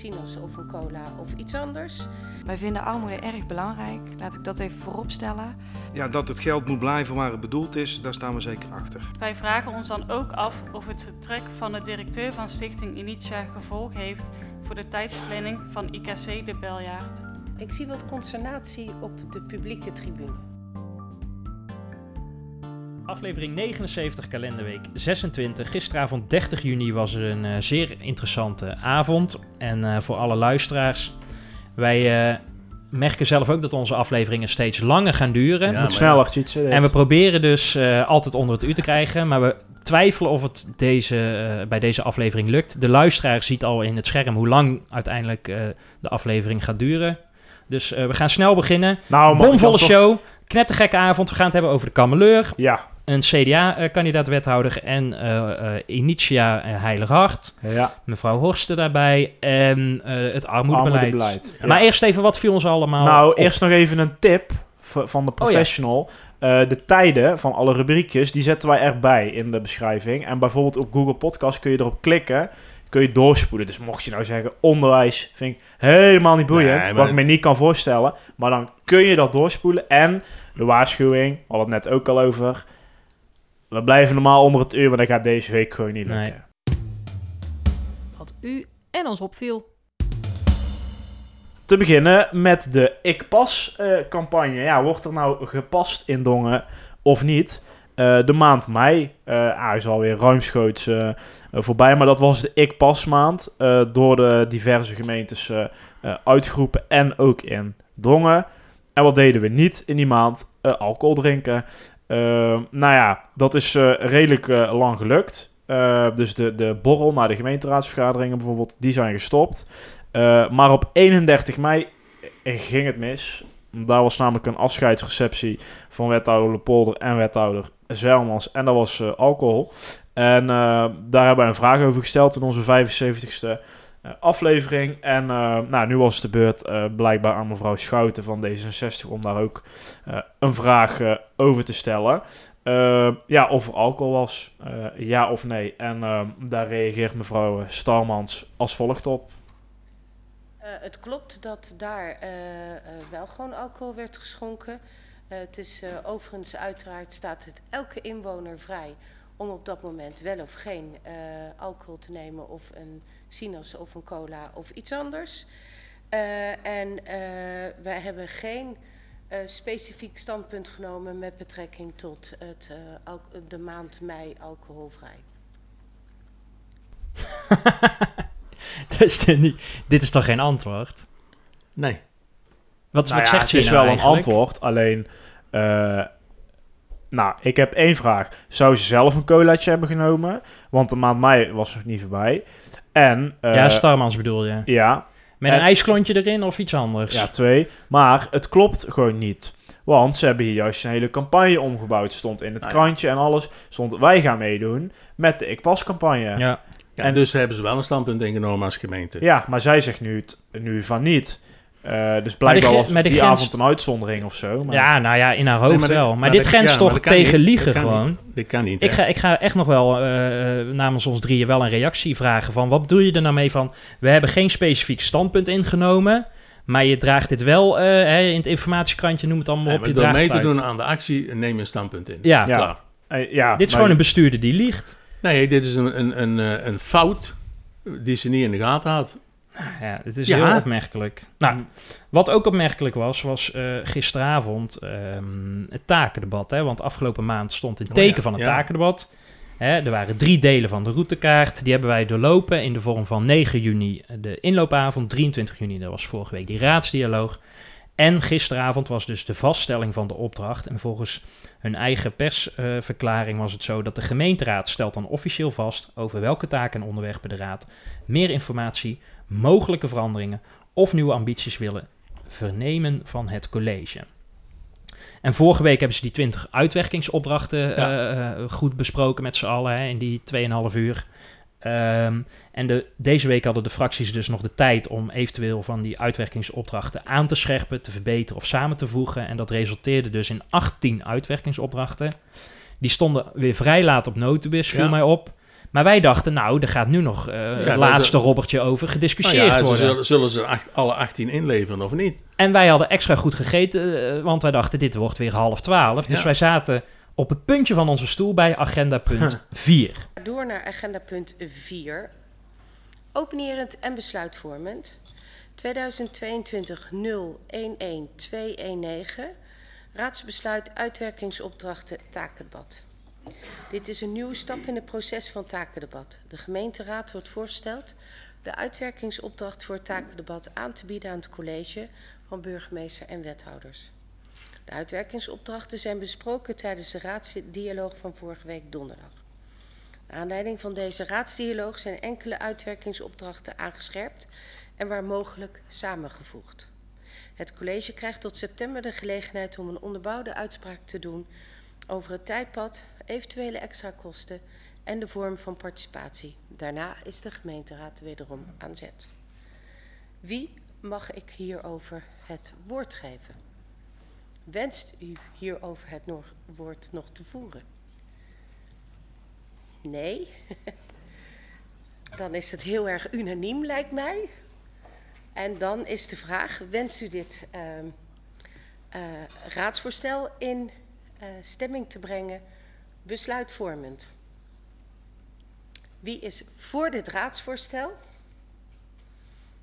Sinus of een cola of iets anders. Wij vinden armoede erg belangrijk. Laat ik dat even voorop stellen. Ja, dat het geld moet blijven waar het bedoeld is, daar staan we zeker achter. Wij vragen ons dan ook af of het vertrek van de directeur van Stichting Initia gevolg heeft voor de tijdsplanning van IKC de Beljaard. Ik zie wat consternatie op de publieke tribune. Aflevering 79, kalenderweek 26. Gisteravond 30 juni was er een eh, zeer interessante avond. En eh, voor alle luisteraars, wij eh, merken zelf ook dat onze afleveringen steeds langer gaan duren. Moet sneller, Tjitse. En we proberen dus eh, altijd onder het uur te krijgen, maar we twijfelen of het deze, eh, bij deze aflevering lukt. De luisteraar ziet al in het scherm hoe lang uiteindelijk eh, de aflevering gaat duren. Dus eh, we gaan snel beginnen. Nou, Bomvolle toch- show, knettergekke avond. We gaan het hebben over de kameleur Ja, een CDA-kandidaat-wethouder en eh eh Initia eh, Heilig Hart. ja. Mevrouw Horsten daarbij en eh, het armoedebeleid. Armoedebeleid. Ja. Maar eerst even, wat viel ons allemaal nou, op? Oh, eerst nog even een tip van de professional. Eh, de tijden van alle rubriekjes, die zetten wij erbij in de beschrijving. En bijvoorbeeld op Google Podcast kun je erop klikken, kun je doorspoelen. Dus mocht je nou zeggen, onderwijs vind ik helemaal niet boeiend, Nee, maar- wat ik me niet kan voorstellen. Maar dan kun je dat doorspoelen. En de waarschuwing, we hadden het net ook al over. We blijven normaal onder het uur, maar dat gaat deze week gewoon niet lukken. Nee. Wat u en ons opviel. Te beginnen met de Ik Pas eh, campagne. Ja, wordt er nou gepast in Dongen of niet? Eh, de maand mei, eh ah, is alweer ruimschoots voorbij, maar dat was de Ik Pas maand eh, door de diverse gemeentes uitgeroepen en ook in Dongen. En wat deden we niet in die maand? Eh, alcohol drinken. Eh, nou ja, dat is eh, redelijk eh, lang gelukt. Eh, dus de, de borrel naar de gemeenteraadsvergaderingen bijvoorbeeld, die zijn gestopt. Eh, maar op 31 mei ging het mis. Daar was namelijk een afscheidsreceptie van wethouder Lepolder en wethouder Zelmans. En dat was eh, alcohol. En eh, daar hebben we een vraag over gesteld in onze 75ste eh, aflevering. En eh, nou, nu was het de beurt eh, blijkbaar aan mevrouw Schouten van D66 om daar ook eh, een vraag eh, over te stellen. Eh, ja, of er alcohol was, eh, ja of nee. En eh, daar reageert mevrouw Starmans als volgt op. Eh, het klopt dat daar eh, eh, wel gewoon alcohol werd geschonken. Eh, het is eh, overigens uiteraard staat het elke inwoner vrij om op dat moment wel of geen eh, alcohol te nemen of een sinus of een cola of iets anders. Eh, en eh, wij hebben geen eh, specifiek standpunt genomen met betrekking tot het, eh, de maand mei alcoholvrij. Dat is niet- dit is toch geen antwoord? Nee. Wat, Nou wat ja, zegt ze het is nou wel een antwoord, alleen... eh, nou, ik heb één vraag. Zou ze zelf een colaatje hebben genomen? Want de maand mei was nog niet voorbij. En... eh, ja, Starmans bedoel je. Ja, Met en- een ijsklontje erin of iets anders? ja, twee. Maar het klopt gewoon niet. Want ze hebben hier juist een hele campagne omgebouwd. Stond in het ja. krantje en alles. Stond wij gaan meedoen met de Ik Pas campagne. Ja. Ja. Ja, En- dus hebben ze wel een standpunt ingenomen als gemeente. maar zij zegt nu, het, nu van niet. Eh, dus Maar blijkbaar was die grens- avond een uitzondering of zo. Maar Ja, nou ja, in haar Nee, hoofd maar wel. Maar, maar dit grenst ja, toch tegen niet. liegen Dat gewoon? niet. Dit kan niet. Ik ga, ik ga echt nog wel eh, eh, namens ons drieën wel een reactie vragen van wat bedoel je er nou mee van we hebben geen specifiek standpunt ingenomen, maar je draagt dit wel eh, hè, in het informatiekrantje, noem het allemaal Nee, op, je door mee te uit. doen aan de actie, neem je een standpunt in. Ja, Ja. Klaar. Ja, dit is gewoon een bestuurder die liegt. Nee, dit is een, een, een, eh, een fout die ze niet in de gaten had. Ja, het is Ja. heel opmerkelijk. Nou, wat ook opmerkelijk was, was eh, gisteravond ehm, het takendebat. Hè? Want afgelopen maand stond in Oh teken ja, van het takendebat. Hè, er waren drie delen van de routekaart. Die hebben wij doorlopen in de vorm van 9 juni de inloopavond, 23 juni, dat was vorige week die raadsdialoog. En gisteravond was dus de vaststelling van de opdracht. En volgens hun eigen persverklaring was het zo dat de gemeenteraad stelt dan officieel vast over welke taken en onderwerpen de raad meer informatie, mogelijke veranderingen of nieuwe ambities willen vernemen van het college. En vorige week hebben ze die 20 uitwerkingsopdrachten eh, eh, goed besproken met z'n allen hè, in die 2,5 uur. Ehm, en de, deze week hadden de fracties dus nog de tijd om eventueel van die uitwerkingsopdrachten aan te scherpen, te verbeteren of samen te voegen. En dat resulteerde dus in 18 uitwerkingsopdrachten. Die stonden weer vrij laat op notubis, viel Ja. mij op. Maar wij dachten, nou, er gaat nu nog eh, het dat- laatste robbertje over Nou gediscussieerd ja, ze worden. zullen, zullen ze acht- alle 18 inleveren of niet? En wij hadden extra goed gegeten, eh, want wij dachten, dit wordt weer half twaalf. Dus Ja. wij zaten op het puntje van onze stoel bij agenda punt 4. Door naar agenda punt 4. Openerend en besluitvormend. 2022-011219. Raadsbesluit uitwerkingsopdrachten takendebat. Dit is een nieuwe stap in het proces van takendebat. De gemeenteraad wordt voorgesteld de uitwerkingsopdracht voor het takendebat aan te bieden aan het college van burgemeester en wethouders. De uitwerkingsopdrachten zijn besproken tijdens de raadsdialoog van vorige week donderdag. Naar aanleiding van deze raadsdialoog zijn enkele uitwerkingsopdrachten aangescherpt en waar mogelijk samengevoegd. Het college krijgt tot september de gelegenheid om een onderbouwde uitspraak te doen over het tijdpad, eventuele extra kosten en de vorm van participatie. Daarna is de gemeenteraad wederom aan zet. Wie mag ik hierover het woord geven? Wenst u hierover het woord nog te voeren? Nee. Dan is het heel erg unaniem, lijkt mij. En dan is de vraag: wenst u dit ehm, eh, raadsvoorstel in eh, stemming te brengen, besluitvormend? Wie is voor dit raadsvoorstel?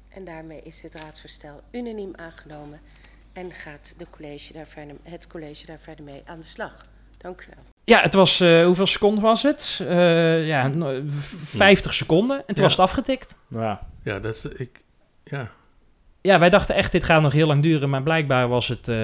En daarmee is dit raadsvoorstel unaniem aangenomen en gaat de college daar verder, het college daar verder mee aan de slag. Dank u wel. Ja, het was, eh, hoeveel seconden was het? Eh, ja, no- v- 50 seconden en toen Ja. was het afgetikt. Ja. Ja, dat is, ik, ja. Ja, wij dachten echt, dit gaat nog heel lang duren, maar blijkbaar was het, eh,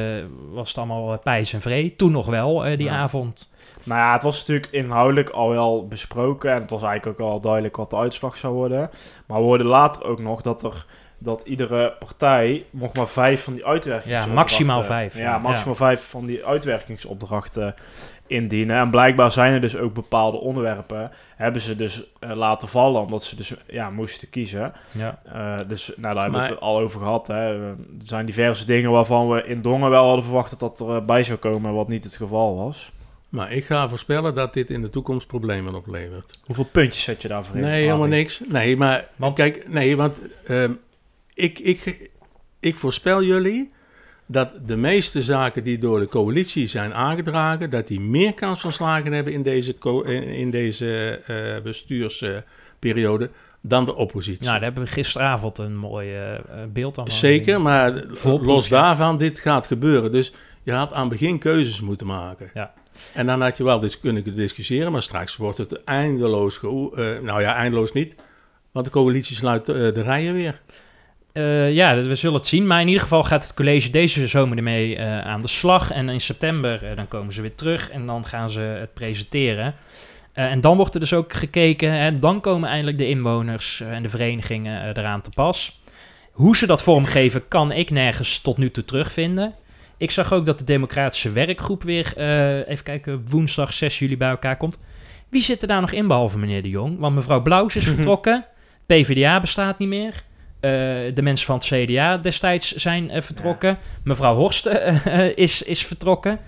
was het allemaal eh, pijs en vree. Toen nog wel, eh, die Ja. avond. Nou ja, het was natuurlijk inhoudelijk al wel besproken. En het was eigenlijk ook al duidelijk wat de uitslag zou worden. Maar we hoorden later ook nog dat er dat iedere partij mocht maar vijf van die uitwerkingsopdrachten... Ja, maximaal vijf, Ja, ja. maximaal vijf van die uitwerkingsopdrachten indienen. En blijkbaar zijn er dus ook bepaalde onderwerpen... hebben ze dus eh, laten vallen, omdat ze dus ja, moesten kiezen. Ja. Eh, dus nou, daar hebben we Maar- het al over gehad. Hè. Er zijn diverse dingen waarvan we in Dongen wel hadden verwacht dat dat erbij zou komen... wat niet het geval was. Maar ik ga voorspellen dat dit in de toekomst problemen oplevert. Hoeveel puntjes zet je daarvoor in? Nee, helemaal Arie? niks. Nee, maar Want- kijk, nee, want ehm, ik, ik, ik voorspel jullie dat de meeste zaken die door de coalitie zijn aangedragen, dat die meer kans van slagen hebben in deze, in deze eh, bestuursperiode dan de oppositie. Nou, daar hebben we gisteravond een mooi eh, eh, beeld aan. Zeker, maar los daarvan, dit gaat gebeuren. Dus je had aan het begin keuzes moeten maken. Ja. En dan had je wel eens kunnen discussiëren, maar straks wordt het eindeloos. nou ja, eindeloos niet. Want de coalitie sluit de rijen weer. Eh, ja, we zullen het zien. Maar in ieder geval gaat het college deze zomer ermee eh, aan de slag. En in september eh, dan komen ze weer terug en dan gaan ze het presenteren. En dan wordt er dus ook gekeken. En dan komen eindelijk de inwoners en de verenigingen eraan te pas. Hoe ze dat vormgeven kan ik nergens tot nu toe terugvinden. Ik zag ook dat de democratische werkgroep weer, even kijken, woensdag 6 juli bij elkaar komt. Wie zit er daar nog in behalve meneer de Jong? Want mevrouw Blauws is vertrokken. PvdA bestaat niet meer. Eh, de mensen van het CDA destijds zijn eh, vertrokken. Mevrouw Horst eh, is, is vertrokken.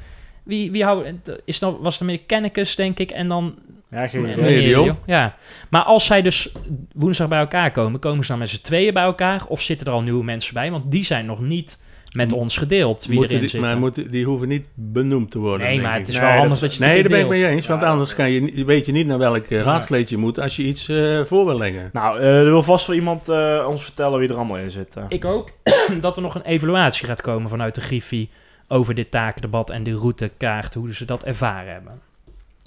Wie, wie hou, is dan, was er meneer Kennekes, denk ik, en dan Ja, geen. Ja, maar als zij dus woensdag bij elkaar komen, komen ze dan met z'n tweeën bij elkaar? Of zitten er al nieuwe mensen bij? Want die zijn nog niet met ons gedeeld, wie Moeten erin die, zit. maar moeten, die hoeven niet benoemd te worden. Nee, maar het is Nee, wel dat- handig dat je het Nee, daar ben ik mee eens. Want Ja. anders kan je, weet je niet naar welk raadslid je moet als je iets eh, voor wil leggen. Nou, eh, er wil vast wel iemand eh, ons vertellen wie er allemaal in zit. Ik hoop dat er nog een evaluatie gaat komen vanuit de Griffie over dit takendebat en de routekaart, hoe ze dat ervaren hebben.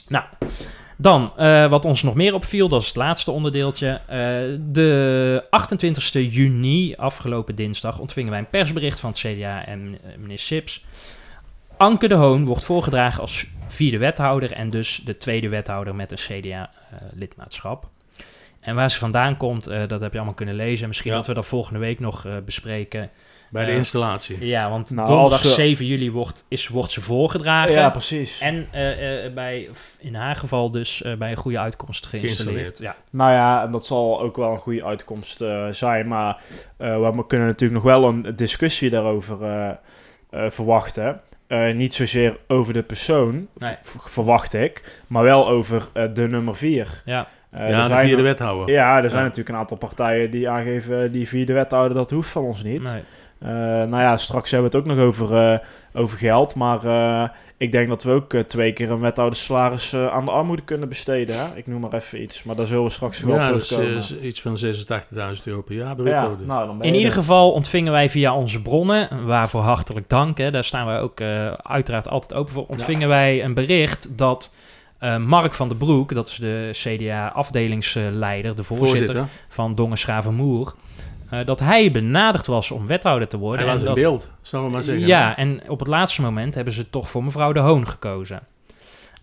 Nou, dan eh, wat ons nog meer opviel, dat is het laatste onderdeeltje. Eh, de 28 juni, afgelopen dinsdag, ontvingen wij een persbericht van het CDA en eh, meneer Sips. Anke de Hoon wordt voorgedragen als vierde wethouder en dus de tweede wethouder met een CDA-lidmaatschap. En waar ze vandaan komt, eh, dat heb je allemaal kunnen lezen. Misschien Ja. dat we dat volgende week nog eh, bespreken. Bij de installatie. Ja, want Nou, donderdag als ze- 7 juli wordt, is, wordt ze voorgedragen. Ja, precies. En eh, eh, bij, in haar geval dus eh, bij een goede uitkomst geïnstalleerd. Geïnstalleerd. Ja. Nou ja, en dat zal ook wel een goede uitkomst eh, zijn. Maar eh, we kunnen natuurlijk nog wel een discussie daarover eh, eh, verwachten. Eh, niet zozeer over de persoon, Nee. verwacht ik, maar wel over eh, de nummer vier. Ja. Ja, de zijn vierde er- wethouder. Ja, er zijn natuurlijk een aantal partijen die aangeven die vierde wethouder, dat hoeft van ons niet. Nee. Eh, nou ja, straks hebben we het ook nog over, eh, over geld. Maar eh, ik denk dat we ook twee keer een wethoudersalaris eh aan de armoede kunnen besteden. Hè? Ik noem maar even iets. Maar daar zullen we straks wel Ja, dat is terugkomen. iets van 86.000 euro per jaar bij ja, wethouder. nou, In ieder er. geval ontvingen wij via onze bronnen, waarvoor hartelijk dank, hè, daar staan wij ook eh, uiteraard altijd open voor, ontvingen wij een bericht dat eh, Mark van den Broek, dat is de CDA-afdelingsleider, de voorzitter, Voorzitter, van Dongen Schravenmoer, eh, dat hij benaderd was om wethouder te worden. hij was en in dat, beeld, zullen we maar zeggen. Ja, en op het laatste moment hebben ze toch voor mevrouw De Hoon gekozen.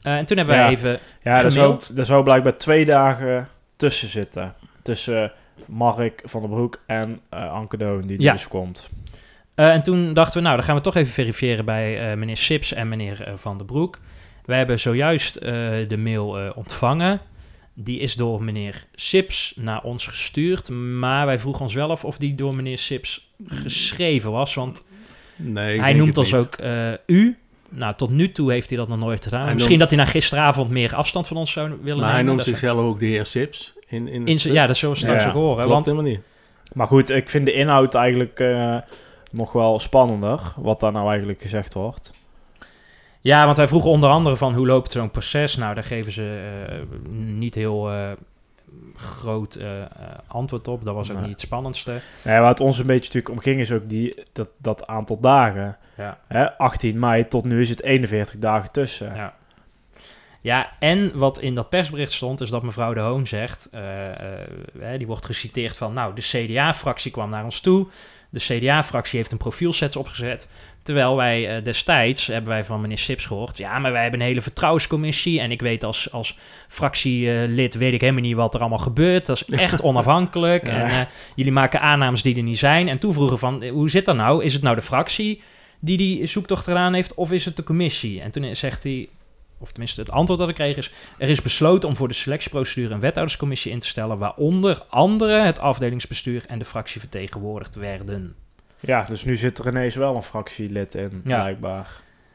Eh, en toen hebben wij Ja. even Ja, er zou, er zou blijkbaar twee dagen tussen zitten. Tussen Mark van der Broek en eh Anke Doon, die Ja. dus komt. Eh, en toen dachten we, nou, dan gaan we toch even verifiëren bij eh, meneer Sips en meneer eh, Van der Broek. Wij hebben zojuist eh, de mail eh, ontvangen. Die is door meneer Sips naar ons gestuurd. Maar wij vroegen ons wel af of die door meneer Sips geschreven was. Want Nee, hij noemt ons niet. ook eh, u. Nou, tot nu toe heeft hij dat nog nooit gedaan. Hij Misschien noemt- dat hij na gisteravond meer afstand van ons zou willen Maar nemen. hij noemt zichzelf ook de heer Sips. In, in, ja, dat zullen we straks Ja, ook horen. Klopt Want helemaal niet. Maar goed, ik vind de inhoud eigenlijk eh, nog wel spannender. Wat daar nou eigenlijk gezegd wordt. Ja, want wij vroegen onder andere van hoe loopt zo'n proces? Nou, daar geven ze eh, niet heel eh, groot eh, antwoord op. Dat was ook niet het spannendste. Nee, het ons een beetje natuurlijk om ging is ook die, dat, dat aantal dagen. Ja. Hè, 18 mei tot nu is het 41 dagen tussen. Ja. Ja, en wat in dat persbericht stond, is dat mevrouw De Hoon zegt, die wordt geciteerd van, nou, de CDA-fractie kwam naar ons toe. De CDA-fractie heeft een profielsets opgezet. Terwijl wij eh, destijds, hebben wij van meneer Sips gehoord, ja, maar wij hebben een hele vertrouwenscommissie. En ik weet als, als fractielid, weet ik helemaal niet wat er allemaal gebeurt. Dat is echt onafhankelijk. Ja. En eh, jullie maken aannames die er niet zijn. En toen vroegen van, eh, hoe zit dat nou? Is het nou de fractie die die zoektocht gedaan heeft, of is het de commissie? En toen zegt hij, of tenminste het antwoord dat ik kreeg is... er is besloten om voor de selectieprocedure een wethouderscommissie in te stellen... waaronder andere het afdelingsbestuur en de fractie vertegenwoordigd werden. Ja, dus nu zit er ineens wel een fractielid in, Ja. blijkbaar.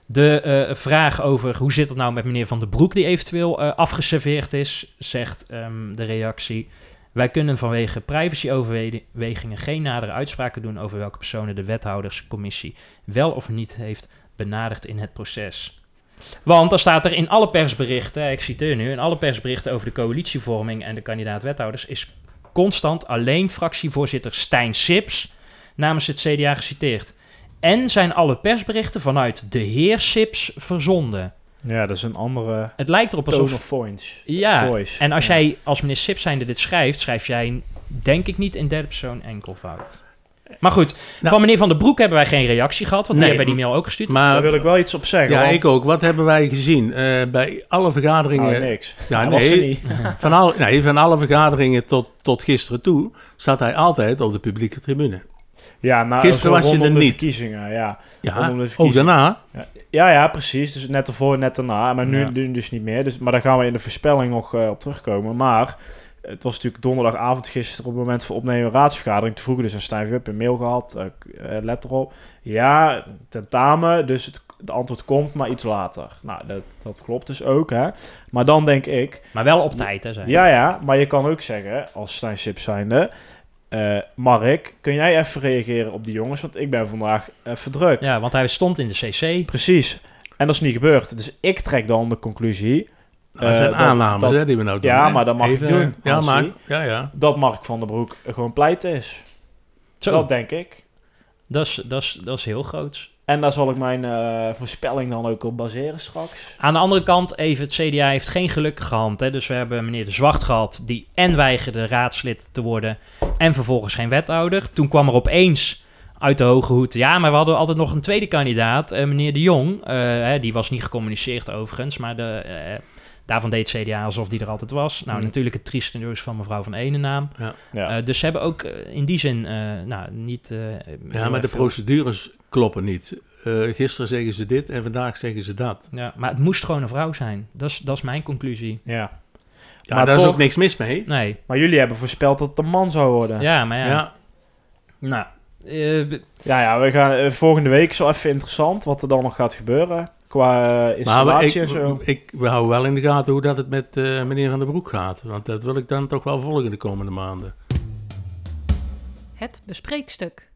De eh, vraag over hoe zit het nou met meneer Van den Broek... die eventueel eh, afgeserveerd is, zegt ehm, de reactie... Wij kunnen vanwege privacyoverwegingen geen nadere uitspraken doen... over welke personen de wethouderscommissie wel of niet heeft benaderd in het proces. Want dan staat er in alle persberichten, ik citeer nu, in alle persberichten over de coalitievorming en de kandidaat-wethouders is constant alleen fractievoorzitter Stijn Sips namens het CDA geciteerd. En zijn alle persberichten vanuit de heer Sips verzonden. Ja, dat is een andere Het lijkt erop alsof... of voice. Ja, voice. en als Ja. jij als meneer Sips zijnde dit schrijft, schrijf jij denk ik niet in derde persoon enkelvoud. Maar goed, Nou- van meneer Van der Broek hebben wij geen reactie gehad, want Nee, die hebben die mail ook gestuurd. Daar Maar wil ik wel iets op zeggen. ja, want- ik ook. Wat hebben wij gezien? Eh, bij alle vergaderingen... Nou, niks. Ja, Dat nee. niet. Van, al, nee, van alle vergaderingen tot, tot gisteren toe zat hij altijd op de publieke tribune. Ja, nou, Gisteren was je er de niet. verkiezingen, ja. Ja, de ook daarna. Ja, ja, precies. Dus net ervoor, net daarna. Maar nu, Ja. nu dus niet meer. Dus, maar daar gaan we in de voorspelling nog eh, op terugkomen. Maar het was natuurlijk donderdagavond gisteren op het moment van opnemen raadsvergadering. Toen vroeg dus aan Stijn Wip een mail gehad. eh, eh, let erop. Ja, tentamen. Dus het, het antwoord komt, maar iets later. Nou, dat, dat klopt dus ook, hè. Maar dan denk ik... Maar wel op tijd, hè, hij. Ja, ja, maar je kan ook zeggen, als Stijn Sip zijnde... eh, Mark, kun jij even reageren op die jongens? Want ik ben vandaag even druk. Ja, want hij stond in de CC. Precies. En dat is niet gebeurd. Dus ik trek dan de conclusie Nou, dat zijn Eh, dat- aannames dat- hè, die we nou doen. Ja, hè. maar dat mag ik doen, Ja, Hansie. maar, ja, ja. dat Mark van der Broek gewoon pleit is. Zo, Dat denk ik. dat is, dat, is, dat is heel groot. En daar zal ik mijn eh, voorspelling dan ook op baseren straks. Aan de andere kant, even, het CDA heeft geen gelukkige hand. Hè? Dus we hebben meneer De Zwart gehad, die en weigerde raadslid te worden... en vervolgens geen wethouder. Toen kwam er opeens uit de hoge hoed... ja, maar we hadden altijd nog een tweede kandidaat, eh, meneer De Jong. Eh, hè, die was niet gecommuniceerd overigens, maar de, Daarvan deed CDA alsof die er altijd was. Nou, Mm. natuurlijk het trieste nieuws van mevrouw van Enenaam. Ja. Eh, dus ze hebben ook in die zin, eh, nou, niet... eh, Ja, maar de veel- procedures kloppen niet. Eh, gisteren zeggen ze dit en vandaag zeggen ze dat. Ja, maar het moest gewoon een vrouw zijn. Dat is, dat is mijn conclusie. ja. Ja, Maar daar is ook niks mis mee. Nee, Maar jullie hebben voorspeld dat het een man zou worden. ja, maar ja. Ja. Nou, eh, Ja, ja, we gaan eh, volgende week is wel even interessant wat er dan nog gaat gebeuren. Qua installatie en zo. ik, ik, we houden wel in de gaten hoe dat het met eh, meneer Van der Broek gaat. Want dat wil ik dan toch wel volgen de komende maanden. Het bespreekstuk.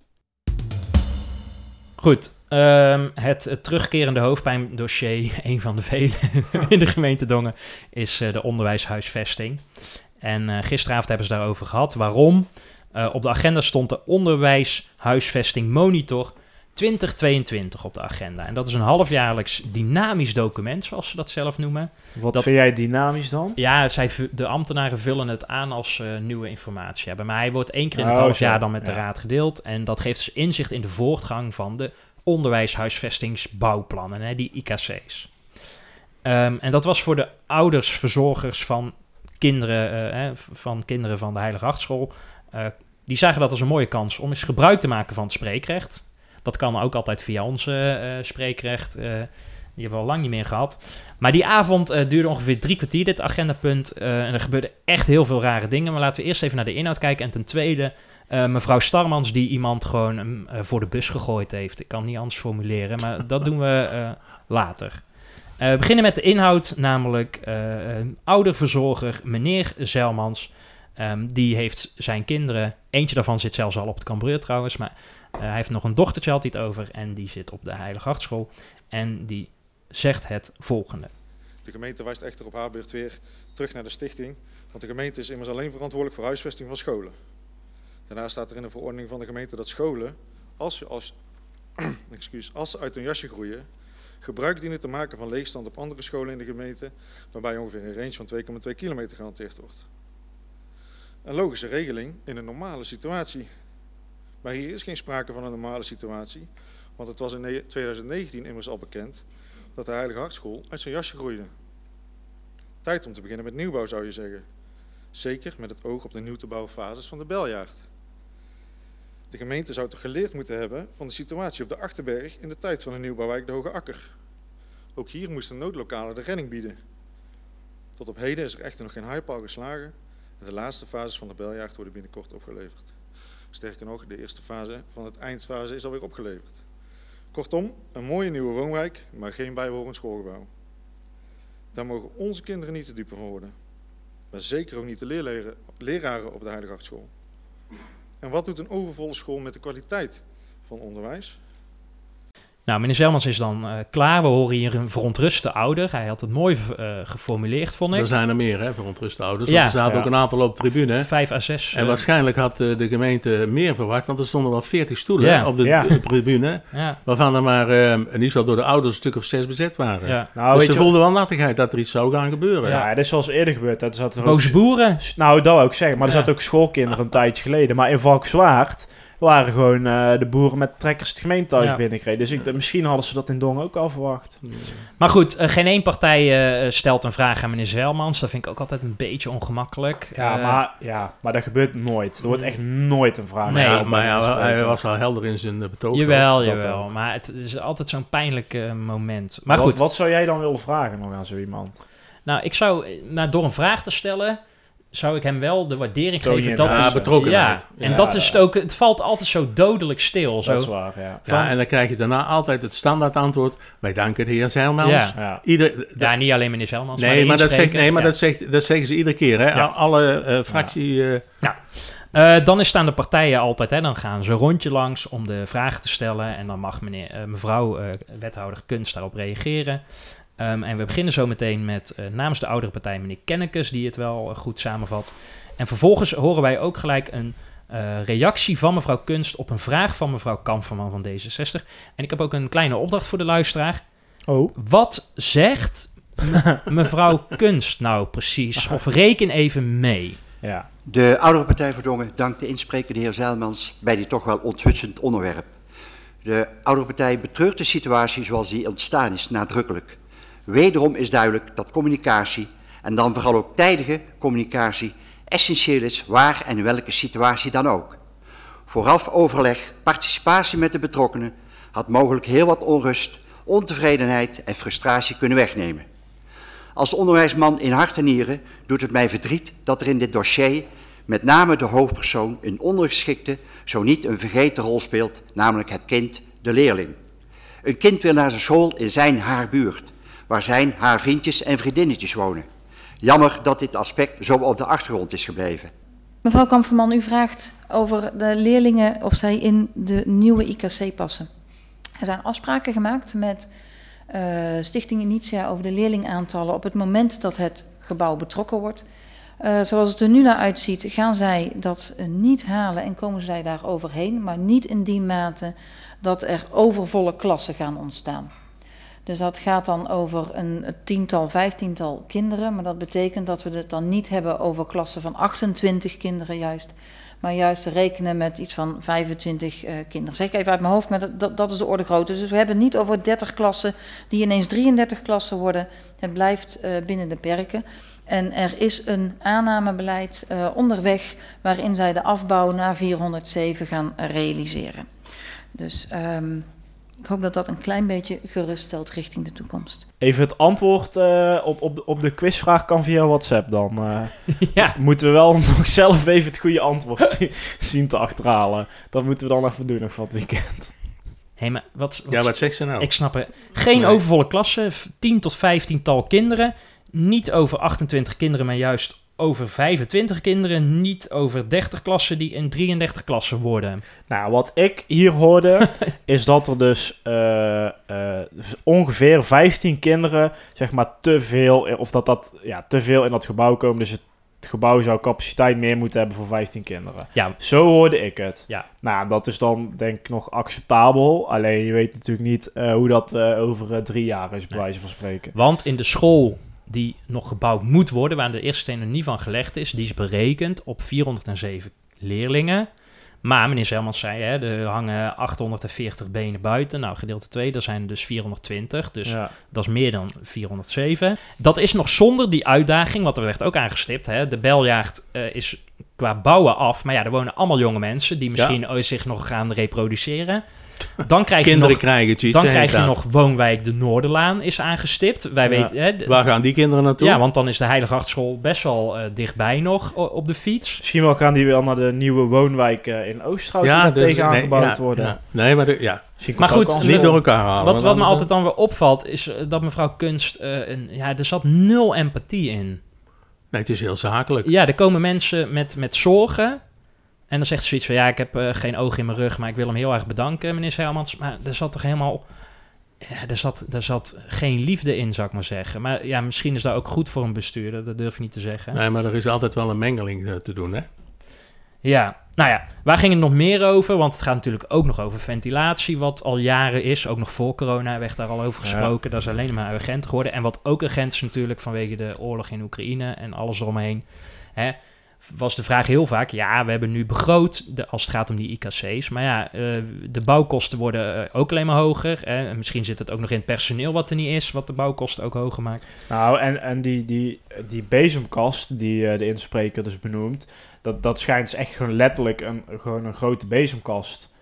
Goed, ehm, het, het terugkerende hoofdpijndossier, een van de vele in de gemeente Dongen, is eh, de onderwijshuisvesting. En eh, gisteravond hebben ze daarover gehad. Waarom? Eh, op de agenda stond de onderwijshuisvesting monitor 2022 op de agenda. En dat is een halfjaarlijks dynamisch document, zoals ze dat zelf noemen. Wat dat- vind jij dynamisch dan? Ja, zij, de ambtenaren vullen het aan als ze nieuwe informatie hebben. Maar hij wordt één keer in het Oh, half zo. jaar dan met de raad gedeeld. En dat geeft dus inzicht in de voortgang van de onderwijshuisvestingsbouwplannen, hè, die IKC's. Ehm, en dat was voor de ouders, verzorgers van kinderen, eh, hè, van kinderen van de Heilige Hartschool. eh, die zagen dat als een mooie kans om eens gebruik te maken van het spreekrecht. Dat kan ook altijd via onze eh, spreekrecht. eh, die hebben we al lang niet meer gehad. Maar die avond eh, duurde ongeveer drie kwartier, dit agendapunt. eh, en er gebeurden echt heel veel rare dingen. Maar laten we eerst even naar de inhoud kijken. En ten tweede, mevrouw Starmans, die iemand gewoon mm, voor de bus gegooid heeft. Ik kan het niet anders formuleren, maar dat doen we later. We beginnen met de inhoud, namelijk ouderverzorger meneer Zelmans. Ehm, die heeft zijn kinderen, eentje daarvan zit zelfs al op het Cambreur trouwens, maar hij heeft nog een dochtertje, had over, en die zit op de Heilige Hartschool. En die zegt het volgende. De gemeente wijst echter op haar beurt weer terug naar de stichting, want de gemeente is immers alleen verantwoordelijk voor huisvesting van scholen. Daarnaast staat er in de verordening van de gemeente dat scholen, als, ze- als, als ze uit hun jasje groeien, gebruik dienen te maken van leegstand op andere scholen in de gemeente, waarbij ongeveer een range van 2,2 kilometer gehanteerd wordt. Een logische regeling in een normale situatie. Maar hier is geen sprake van een normale situatie, want het was in ne- 2019 immers al bekend dat de Heilige Hartschool uit zijn jasje groeide. Tijd om te beginnen met nieuwbouw zou je zeggen. Zeker met het oog op de nieuw te bouwen fases van de Beljaard. De gemeente zou toch geleerd moeten hebben van de situatie op de Achterberg in de tijd van de nieuwbouwwijk de Hoge Akker. Ook hier moesten noodlokalen de redding bieden. Tot op heden is er echter nog geen highpaal geslagen en de laatste fases van de Beljaard worden binnenkort opgeleverd. Sterker nog, de eerste fase van het eindfase is alweer opgeleverd. Kortom, een mooie nieuwe woonwijk, maar geen bijbehorend schoolgebouw. Daar mogen onze kinderen niet te dupe van worden. Maar zeker ook niet de leraren op de Heilige Hartschool. En wat doet een overvolle school met de kwaliteit van onderwijs? Nou, meneer Zelmans is dan eh, klaar. We horen hier een verontruste ouder. Hij had het mooi eh, geformuleerd, vond ik. Er zijn er meer, hè, verontruste ouders. Ja. Want er zaten Ja. ook een aantal op de tribune. Vijf à zes. En eh, waarschijnlijk had de gemeente meer verwacht, want er stonden wel 40 stoelen Ja. hè, op de, Ja. de tribune. ja, Waarvan er maar, eh, in ieder geval door de ouders, een stuk of zes bezet waren. ja. Nou, dus ze voelden wel nattigheid dat er iets zou gaan gebeuren. ja, dit is zoals eerder gebeurd. Er ook Boze boeren. Nou, dat wou ik zeggen. Maar er zaten ook schoolkinderen een tijdje geleden. Maar in Valkenswaard waren gewoon eh, de boeren met trekkers het gemeentehuis Ja. binnengereden. Dus ik, misschien hadden ze dat in Dongen ook al verwacht. Maar goed, eh, geen één partij eh, stelt een vraag aan meneer Zelmans. Dat vind ik ook altijd een beetje ongemakkelijk. Ja, maar, ja, maar dat gebeurt nooit. Er wordt echt nooit een vraag Nee. Gesteld maar ja, hij was wel helder in zijn betoog. Jawel, jawel. ook. Maar het is altijd zo'n pijnlijk moment. Maar wat, goed, Wat zou jij dan willen vragen nog aan zo iemand? nou, ik zou, nou, door een vraag te stellen, zou ik hem wel de waardering Toon geven. Dat is, Ja, betrokkenheid. Ja, en Ja. dat is het ook. Het valt altijd zo dodelijk stil. Zo. Dat is waar, ja. Ja, en dan krijg je daarna altijd het standaard antwoord. Wij danken de heer Zeilmans. Ja. ja. Ieder, Ja, niet alleen meneer Zelmans. nee, maar, dat, zegt, nee, maar Ja. dat, zegt, dat zeggen ze iedere keer. Hè? Ja. Alle eh, fractie... eh, Eh, dan is staan de partijen altijd, hè, dan gaan ze een rondje langs om de vragen te stellen. En dan mag meneer, mevrouw eh, wethouder Kunst daarop reageren. Ehm, en we beginnen zo meteen met eh, namens de oudere partij meneer Kennekes, die het wel eh, goed samenvat. En vervolgens horen wij ook gelijk een eh, reactie van mevrouw Kunst op een vraag van mevrouw Kamperman van D66. En ik heb ook een kleine opdracht voor de luisteraar. Oh. Wat zegt me- mevrouw Kunst nou precies? Of reken even mee. Ja. De oudere partij voor Dongen dankt de inspreker, de heer Zeilmans, bij dit toch wel onthutsend onderwerp. De oudere partij betreurt de situatie zoals die ontstaan is nadrukkelijk. Wederom is duidelijk dat communicatie En dan vooral ook tijdige communicatie essentieel is, waar en welke situatie dan ook. Vooraf overleg, participatie met de betrokkenen had mogelijk heel wat onrust, ontevredenheid en frustratie kunnen wegnemen. Als onderwijsman in hart en nieren doet het mij verdriet dat er in dit dossier met name de hoofdpersoon een ondergeschikte, zo niet een vergeten rol speelt, namelijk het kind, de leerling. Een kind wil naar zijn school in zijn haar buurt, waar zijn haar vriendjes en vriendinnetjes wonen. Jammer dat dit aspect zo op de achtergrond is gebleven. Mevrouw Kamperman, u vraagt over de leerlingen of zij in de nieuwe IKC passen. Er zijn afspraken gemaakt met uh, Stichting Initia over de leerlingaantallen op het moment dat het gebouw betrokken wordt. Uh, zoals het er nu naar uitziet, gaan zij dat niet halen en komen zij daar overheen, maar niet in die mate dat er overvolle klassen gaan ontstaan. Dus dat gaat dan over een tiental, vijftiental kinderen. Maar dat betekent dat we het dan niet hebben over klassen van 28 kinderen juist. Maar juist rekenen met iets van 25 uh, kinderen. Zeg ik even uit mijn hoofd, maar dat, dat, is de orde grootte. Dus we hebben het niet over 30 klassen die ineens 33 klassen worden. Het blijft uh, binnen de perken. En er is een aannamebeleid uh, onderweg waarin zij de afbouw naar 407 gaan realiseren. Dus um, ik hoop dat dat een klein beetje geruststelt richting de toekomst. Even het antwoord uh, op, op, de, op de quizvraag kan via WhatsApp dan. Uh, ja. Moeten we wel nog zelf even het goede antwoord zien te achterhalen. Dat moeten we dan even doen nog van het weekend. Hé, maar wat, wat, Ja, wat zegt ze nou? Ik snap het. Geen Nee. overvolle klassen, 10 tot 15 tal kinderen. Niet over 28 kinderen, maar juist over 25 kinderen. Niet over 30 klassen die in 33 klassen worden. Nou, wat ik hier hoorde, is dat er dus eh, eh, ongeveer 15 kinderen, zeg maar, te veel, of dat dat, ja, te veel in dat gebouw komen. Dus het, gebouw zou capaciteit meer moeten hebben voor 15 kinderen. Ja, Zo hoorde ik het. Ja. Nou, dat is dan denk ik nog acceptabel. Alleen je weet natuurlijk niet eh, hoe dat eh, over eh, drie jaar is, bij wijze van spreken. Want in de school die nog gebouwd moet worden, waar de eerste steen er niet van gelegd is, die is berekend op 407 leerlingen. Maar meneer Zelmans zei, hè, er hangen 840 benen buiten. Nou, gedeelte 2, dat zijn dus 420. Dus ja. dat is meer dan 407. Dat is nog zonder die uitdaging, want er werd ook aangestipt. Hè. De beljaagd eh, is qua bouwen af. Maar ja, er wonen allemaal jonge mensen die misschien ooit zich nog gaan reproduceren. Dan krijg je Kinderen nog, krijgen cheats. dan krijg je nog woonwijk de Noorderlaan is aangestipt. Wij Ja. weten, hè, Waar gaan die kinderen naartoe? ja, want dan is de Heilige Achtschool best wel eh, dichtbij nog op de fiets. Misschien wel gaan die wel naar de nieuwe woonwijk eh, in Oosterhout ja, ja, dus- tegenaan nee, gebouwd ja, worden. ja. Nee, maar de, ja. Maar goed, niet door elkaar halen. Wat, want wat me altijd dan weer opvalt, is eh, dat mevrouw Kunst... eh, een, ja, er zat nul empathie in. Nee, het is heel zakelijk. Ja, er komen mensen met, met zorgen. En dan zegt ze zoiets van... Ja, ik heb eh, geen oog in mijn rug, maar ik wil hem heel erg bedanken, meneer Selmans. Maar er zat toch helemaal... Ja, er zat, er zat geen liefde in, zou ik maar zeggen. Maar ja, misschien is dat ook goed voor een bestuurder. Dat durf ik niet te zeggen. Nee, maar er is altijd wel een mengeling eh, te doen, hè? Ja, nou ja, waar ging het nog meer over? Want het gaat natuurlijk ook nog over ventilatie, wat al jaren is. Ook nog voor corona werd daar al over Ja. gesproken. Dat is alleen maar urgent geworden. En wat ook urgent is natuurlijk vanwege de oorlog in Oekraïne en alles eromheen. Hè, was de vraag heel vaak, ja, we hebben nu begroot de, als het gaat om die IKC's. Maar ja, eh, de bouwkosten worden eh, ook alleen maar hoger. En misschien zit het ook nog in het personeel wat er niet is, wat de bouwkosten ook hoger maakt. Nou, en, en die, die, die bezemkast die eh, de inspreker dus benoemt, dat, dat schijnt dus echt gewoon letterlijk een, gewoon een grote bezemkast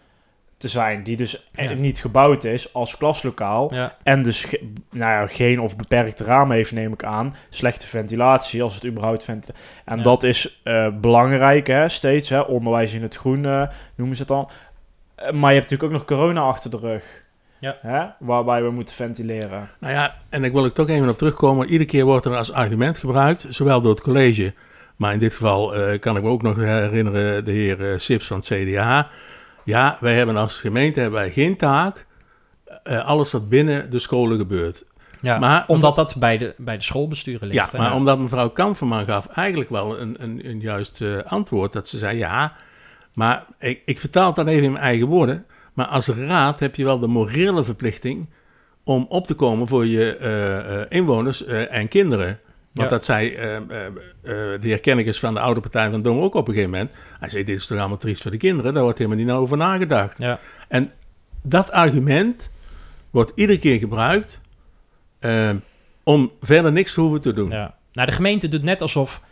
te zijn, die dus e- Ja. niet gebouwd is als klaslokaal. Ja, En dus ge- nou ja, geen of beperkte ramen heeft, neem ik aan. Slechte ventilatie, als het überhaupt ventilatie. En dat is eh, belangrijk, hè, steeds. Hè, onderwijs in het groen eh, noemen ze het dan. Eh, maar je hebt natuurlijk ook nog corona achter de rug. Ja. Hè, waarbij we moeten ventileren. Nou ja, en ik wil er toch even op terugkomen. Iedere keer wordt er als argument gebruikt, zowel door het college, maar in dit geval eh, kan ik me ook nog herinneren de heer eh, Sips van het CDA. Ja, wij hebben als gemeente hebben wij geen taak, eh, alles wat binnen de scholen gebeurt. ja Maar omdat dat bij de, bij de schoolbesturen ligt. Ja, hè. maar omdat mevrouw Kamperman gaf eigenlijk wel een, een, een juist eh, antwoord. Dat ze zei, ja, maar ik, ik vertaal het dan even in mijn eigen woorden. Maar als raad heb je wel de morele verplichting om op te komen voor je eh, inwoners en kinderen. Want Ja. dat zei eh, eh, eh, de heer Kennekes van de oude partij van Dong ook op een gegeven moment. Hij zei, dit is toch allemaal triest voor de kinderen? Daar wordt helemaal niet over nagedacht. Ja. En dat argument wordt iedere keer gebruikt om verder niks te hoeven te doen. Ja. nou, de gemeente doet net alsof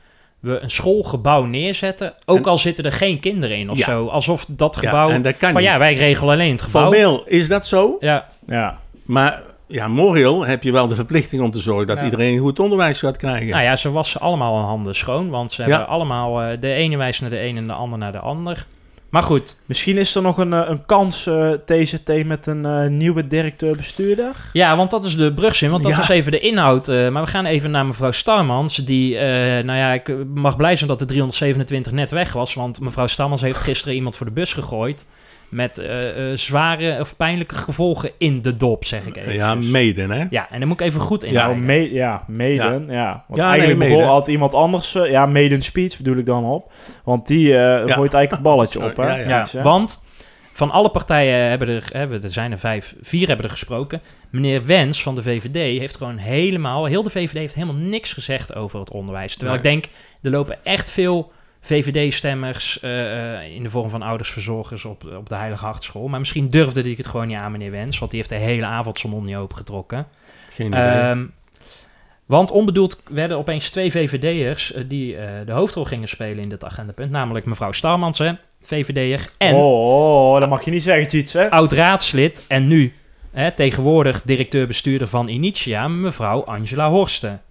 we een schoolgebouw neerzetten, ook En- al zitten er geen kinderen in of Ja. zo. Alsof dat Ja, gebouw... en dat kan van niet. ja, wij regelen alleen het gebouw. Formeel is dat zo, Ja, Ja. maar ja, moreel heb je wel de verplichting om te zorgen dat Ja. iedereen goed onderwijs gaat krijgen. nou ja, ze wassen allemaal hun handen schoon, want ze Ja. hebben allemaal... eh, de ene wijst naar de een en de ander naar de ander. Maar goed, Misschien is er nog een, eh, een kans, eh, TZT, met een eh, nieuwe directeur-bestuurder. Ja, want dat is de brugzin. Want dat Ja. was even de inhoud. eh, maar we gaan even naar mevrouw Starmans. Die, eh, nou ja, ik mag blij zijn dat de 327 net weg was. Want mevrouw Starmans heeft gisteren iemand voor de bus gegooid. Met eh, eh, zware of pijnlijke gevolgen in de dop, zeg ik even. ja, mede, hè? Ja, en dan moet ik even goed in. Ja, me, ja Maiden. Ja. Want Ja, eigenlijk nee, altijd iemand anders... eh, ja, Maiden Speech bedoel ik dan op. Want die eh gooit eigenlijk het balletje Sorry, op, hè? ja, ja. Ja, Iets, hè? want van alle partijen hebben er, hè, er zijn er vijf, vier hebben er gesproken. Meneer Wens van de VVD heeft gewoon helemaal, heel de VVD heeft helemaal niks gezegd over het onderwijs. Terwijl Nee. ik denk, er lopen echt veel VVD-stemmers eh, eh, in de vorm van oudersverzorgers op, op de Heilige Hartschool. Maar misschien durfde ik het gewoon niet aan, meneer Wens, want die heeft de hele avond zijn mond niet opengetrokken. Geen idee. Ehm, want onbedoeld werden opeens twee VVD'ers eh, die de hoofdrol gingen spelen in dit agendapunt. Namelijk mevrouw Starmans, hè, VVD'er, en Oh, oh, dat mag je niet zeggen, hè? oud-raadslid en nu hè, tegenwoordig directeur-bestuurder van Initia, mevrouw Angela Horsten.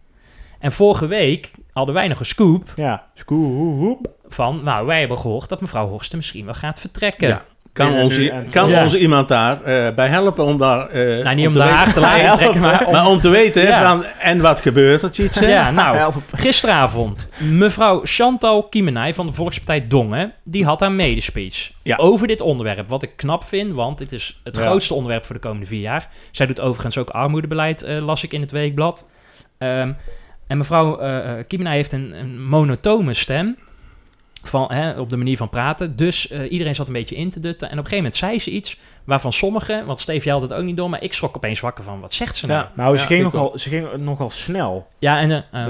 En vorige week hadden wij nog een scoop Ja, scoop. van, nou, wij hebben gehoord dat mevrouw Horsten misschien wel gaat vertrekken. ja. Kan, ons, kan. Ja. ons iemand daar eh, bij helpen om daar... eh, Nou, niet om haar te laten trekken, maar om Maar om te weten, Ja. van, en wat gebeurt er, Tjitse? Ja, nou, gisteravond. Mevrouw Chantal Kiemenij van de Volkspartij Dongen, die had haar medespeech Ja. over dit onderwerp. Wat ik knap vind, want dit is het Ja. grootste onderwerp voor de komende vier jaar. Zij doet overigens ook armoedebeleid, eh, las ik in het weekblad. Ehm, en mevrouw Kiemenij heeft een, een monotone stem. Van, hè, op de manier van praten. Dus eh, iedereen zat een beetje in te dutten. En op een gegeven moment zei ze iets waarvan sommigen, want Steve jij had het ook niet door, maar ik schrok opeens wakker van, wat zegt ze nou? Ja. Nou, ze, Ja, ging nogal, ze ging nogal snel. Ja, en... eh,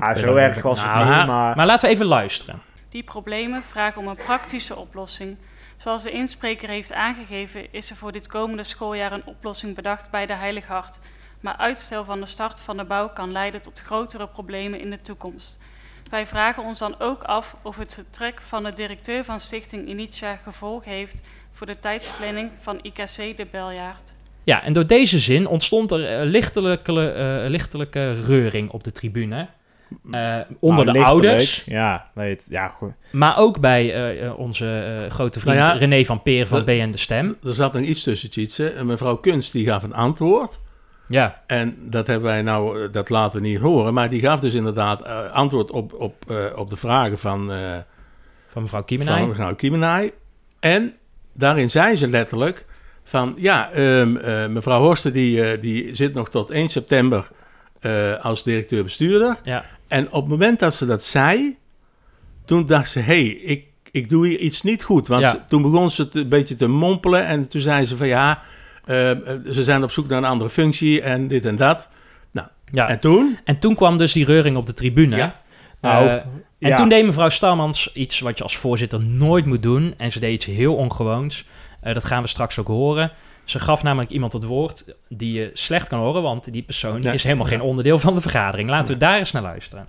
Ah, zo erg was het Nou, niet, maar... Maar laten we even luisteren. Die problemen vragen om een praktische oplossing. Zoals de inspreker heeft aangegeven, is er voor dit komende schooljaar een oplossing bedacht bij de Heilige Hart. Maar uitstel van de start van de bouw kan leiden tot grotere problemen in de toekomst. Wij vragen ons dan ook af of het vertrek van de directeur van Stichting Initia gevolg heeft voor de tijdsplanning van IKC de Beljaard. Ja, en door deze zin ontstond er eh, lichtelijke, eh, lichtelijke reuring op de tribune. Eh, onder Nou, de lichtelijk. ouders, Ja, nee, het- ja, goed. maar ook bij onze eh, grote vriend Nou ja, René van Peer van BN De Stem. Er zat nog iets tussen, Tjitse. En mevrouw Kunst, die gaf een antwoord. Ja, En dat hebben wij nou, eh, dat laten we niet horen. Maar die gaf dus inderdaad eh, antwoord op, op, eh, op de vragen van, van mevrouw van Kiemenij. mevrouw Kiemenij. En daarin zei ze letterlijk van, ja, ehm, eh, mevrouw Horsten die, die zit nog tot 1 september als directeur-bestuurder. Ja. En op het moment dat ze dat zei, toen dacht ze, hé, hey, ik, ik doe hier iets niet goed. Want Ja. ze- toen begon ze te- een beetje te mompelen en toen zei ze van, ja, ze zijn op zoek naar een andere functie en dit en dat. ja. En toen? En toen kwam dus die reuring op de tribune. Ja. Nou, Eh, en ja. toen deed mevrouw Stalmans iets wat je als voorzitter nooit moet doen. En ze deed iets heel ongewoons. Eh, dat gaan we straks ook horen. Ze gaf namelijk iemand het woord die je slecht kan horen, want die persoon Nee. is helemaal geen onderdeel van de vergadering. Laten we daar eens naar luisteren.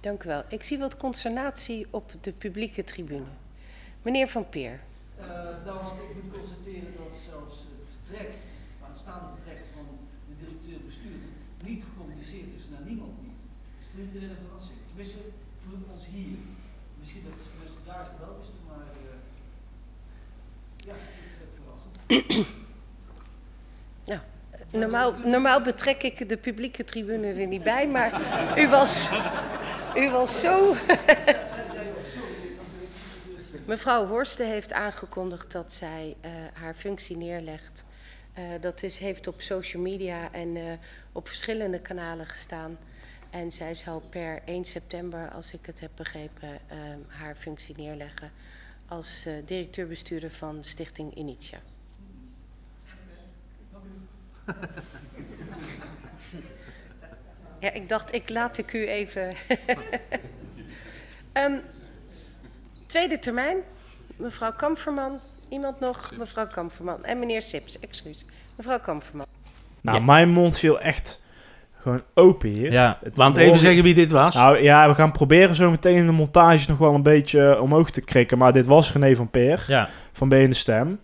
Dank u wel. Ik zie wat consternatie op de publieke tribune. Meneer Van Peer. Uh, nou, want ik moet constateren dat zelfs het vertrek, aanstaande vertrek van de directeur-bestuurder, niet gecommuniceerd is naar niemand niet. Dus voor iedereen een verrassing. Tenminste, voor ons hier. Misschien dat mensen daar het wel wisten, maar uh, ja, ik vind het verrassend. Normaal, normaal betrek ik de publieke tribune er niet bij, maar u was, u was zo. Mevrouw Horsten heeft aangekondigd dat zij eh, haar functie neerlegt. Eh, dat is, heeft op social media en eh, op verschillende kanalen gestaan. En zij zal per 1 september, als ik het heb begrepen, haar functie neerleggen als directeur-bestuurder van Stichting Initia. Ja, ik dacht, ik laat ik u even. Ehm, tweede termijn, mevrouw Kamferman. Iemand nog? Mevrouw Kamferman. En meneer Sips, excuus. Mevrouw Kamferman. Nou, Ja. mijn mond viel echt gewoon open hier. Ja. Het Want behoren- even zeggen wie dit was. Nou ja, we gaan proberen zo meteen in de montage nog wel een beetje eh, omhoog te krikken. Maar dit was René van Peer Ja. van BN de Stem.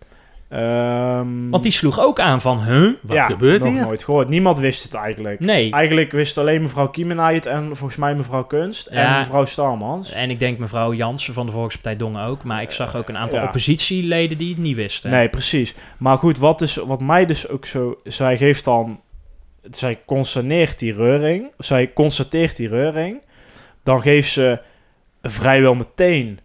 Ehm, Want die sloeg ook aan van, huh? Wat ja, gebeurt nog hier? nooit gehoord. Niemand wist het eigenlijk. Nee. Eigenlijk wist alleen mevrouw Kiemenij het en volgens mij mevrouw Kunst Ja. en mevrouw Starmans. En ik denk mevrouw Jansen van de Volkspartij Dongen ook. Maar ik zag ook een aantal Ja. oppositieleden die het niet wisten. Nee, precies. Maar goed, wat, is, wat mij dus ook zo... Zij geeft dan... Zij constateert die reuring. Zij constateert die reuring. Dan geeft ze vrijwel meteen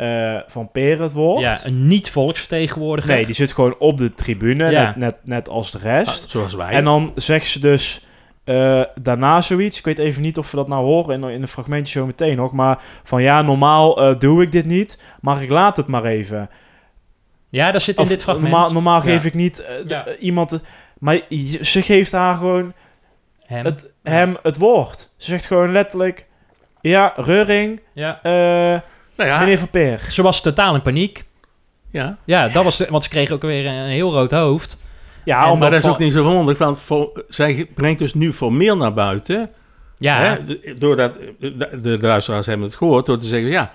eh, Van Peer het woord. Ja, een niet-volksvertegenwoordiger. Nee, die zit gewoon op de tribune, Ja. net, net, net als de rest. Ah, zoals wij. En dan zegt ze dus eh, daarna zoiets. Ik weet even niet of we dat nou horen in, in een fragmentje zo meteen nog. Maar van ja, normaal eh, doe ik dit niet. Maar ik laat het maar even. Ja, dat zit in Of dit fragment. Normaal, normaal Ja. geef ik niet Ja. iemand... maar ze geeft haar gewoon Hem. het, hem het woord. Ze zegt gewoon letterlijk... Ja, Reuring, Ja. Nou ja, meneer Van Peer. Ze was totaal in paniek. ja. Ja, dat was de, want ze kreeg ook weer een heel rood hoofd. Ja, En- omdat maar dat is ook niet zo verwonderlijk, want voor, zij brengt dus nu formeel naar buiten. Ja, Hè, doordat, de, de, luisteraars hebben het gehoord, door te zeggen, ja,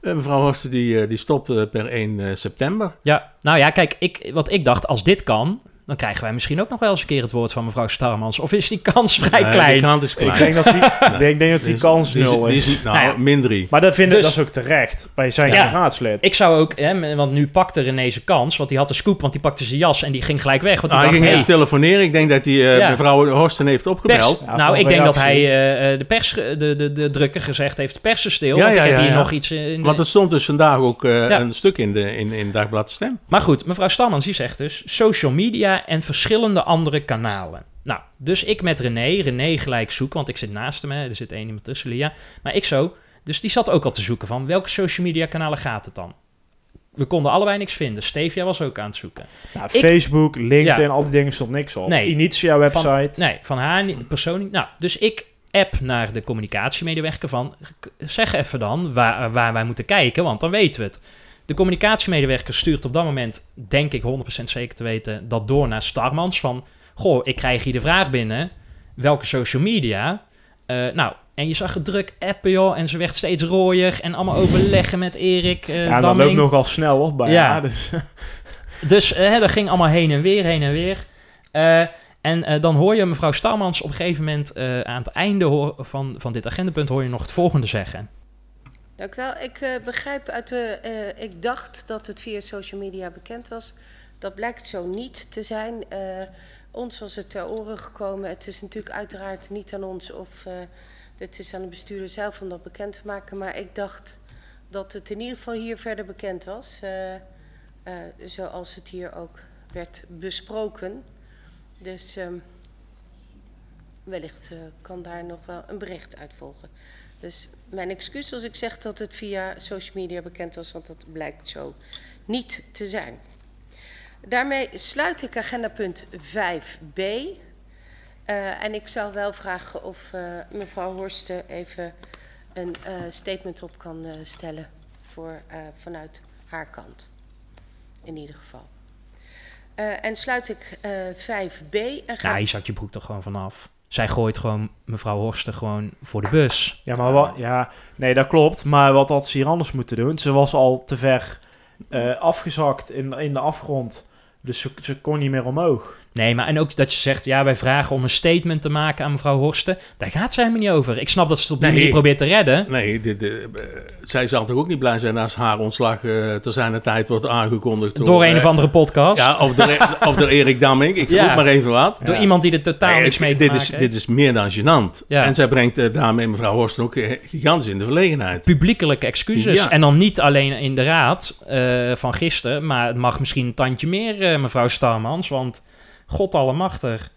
eh, mevrouw Horsten die, eh, die stopt eh, per 1 eh, september. ja. Nou ja, kijk, ik, wat ik dacht, als dit kan, dan krijgen wij misschien ook nog wel eens een keer het woord van mevrouw Starmans. Of is die kans vrij Nee, klein? Die kant is klein. Ik denk dat die, ik denk dat die kans die is- nul die is. is- nou, Nou ja. min 3. Maar dat, vinden, Dus- dat is ook terecht. Wij zijn Ja. geen raadslid. Ik zou ook, hè, want nu pakte René zijn kans, want die had de scoop, want die pakte zijn jas en die ging gelijk weg. Want die Nou, hij dacht, ging hey, eerst telefoneren. Ik denk dat hij eh, Ja. mevrouw Horsten heeft opgebeld. pers, Ja, nou, ik denk dat hij eh, eh, de, pers, de, de, de drukker gezegd heeft, persen stil, Ja, want ja, ik heb ja, hier ja. nog iets in de- Want er stond dus vandaag ook eh, Ja. een stuk in, de, in, in Dagblad Stem. Maar goed, mevrouw Stamans die zegt dus social media en verschillende andere kanalen. Nou, dus ik met René, René gelijk zoeken, want ik zit naast hem, hè, er zit één iemand tussen, Lia. Maar ik zo, dus die zat ook al te zoeken van welke social media kanalen gaat het dan? We konden allebei niks vinden. Stevia was ook aan het zoeken. Nou, Ik- Facebook, LinkedIn, Ja. al die dingen stond niks op. Nee. Initia website. Nee, van haar persoonlijk. Nou, dus ik app naar de communicatiemedewerker van... zeg even dan waar, waar wij moeten kijken, want dan weten we het. De communicatiemedewerker stuurt op dat moment, denk ik 100% zeker te weten... dat door naar Starmans van... Goh, ik krijg hier de vraag binnen. Welke social media? Eh, nou, en je zag het druk appen, joh. En ze werd steeds rooier. En allemaal overleggen met Erik eh ja, dat loopt nogal snel op bij Ja. haar, Dus. Dus eh, hè, dat ging allemaal heen en weer, heen en weer. En dan hoor je mevrouw Starmans op een gegeven moment aan het einde hoor- van, van dit agendapunt hoor je nog het volgende zeggen. Dank u wel. Ik eh, begrijp uit eh, ik dacht dat het via social media bekend was. Dat blijkt zo niet te zijn. Eh, ons was het ter oren gekomen. Het is natuurlijk uiteraard niet aan ons of. het is aan de bestuurder zelf om dat bekend te maken. Maar ik dacht dat het in ieder geval hier verder bekend was. zoals het hier ook werd besproken. Dus ehm, wellicht kan daar nog wel een bericht uit volgen. Dus mijn excuus als ik zeg dat het via social media bekend was, want dat blijkt zo niet te zijn. Daarmee sluit ik agenda punt 5b. Eh, en ik zou wel vragen of eh, mevrouw Horsten even een eh, statement op kan stellen voor, vanuit haar kant. In ieder geval. En sluit ik eh 5b en ga Nou, je zat je broek er gewoon vanaf. Zij gooit gewoon mevrouw Horsten gewoon voor de bus. Ja, maar wat, ja, nee, dat klopt. Maar wat had ze hier anders moeten doen? Ze was al te ver eh, afgezakt in, in de afgrond. Dus ze, ze kon niet meer omhoog. Nee, maar en ook dat je zegt, ja, wij vragen om een statement te maken aan mevrouw Horsten. Daar gaat ze helemaal niet over. Ik snap dat ze het op die Nee. manier probeert te redden. Nee, de, de, eh, zij zal toch ook niet blij zijn als haar ontslag eh ter zijn tijd wordt aangekondigd. Door een eh, of andere podcast. Ja, of door, of door Erik Damming. Ik Ja. roep maar even wat. Door Ja. iemand die er totaal Nee, niks ik- mee te dit maken is, heeft. Dit is meer dan gênant. Ja. En zij brengt eh, daarmee mevrouw Horsten ook eh, gigantisch in de verlegenheid. publiekelijke excuses. En dan niet alleen in de raad eh, van gisteren, maar het mag misschien een tandje meer, eh, mevrouw Starmans, want god allemachtig.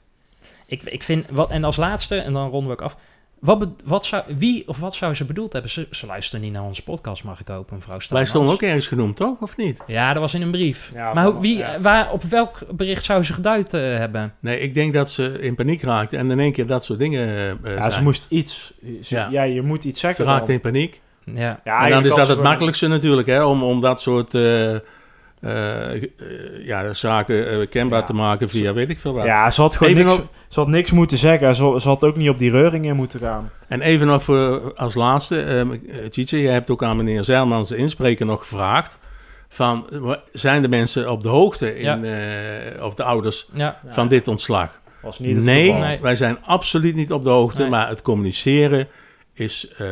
Ik, ik vind, wat, en als laatste, en dan ronden we ook af. Wat, wat zou, wie of wat zou ze bedoeld hebben? Ze, ze luisteren niet naar onze podcast, mag ik hopen, mevrouw Wij stonden ook ergens genoemd, toch? Of niet? Ja, dat was in een brief. Ja, maar hoe- wie, ja. waar, op welk bericht zou ze geduid eh, hebben? Nee, ik denk dat ze in paniek raakte en in één keer dat soort dingen eh, Ja, ze moest iets... Ze, Ja. ja. je moet iets Ze zeggen raakte dan. in paniek. Ja, Ja, en dan is dat ze het makkelijkste natuurlijk, hè, om, om dat soort eh, ja, zaken eh, kenbaar Ja. te maken via weet ik veel wat. Ja, ze had gewoon Even niks, nog- ze had niks moeten zeggen. Ze, ze had ook niet op die reuring in moeten gaan. En even nog voor, als laatste, ehm eh, Tjitse, je hebt ook aan meneer Zeilmans, de inspreker, nog gevraagd. Van, zijn de mensen op de hoogte, in, eh, of de ouders, Ja. van dit ontslag? Was niet het nee, wij zijn absoluut niet op de hoogte, Nee. maar het communiceren is eh,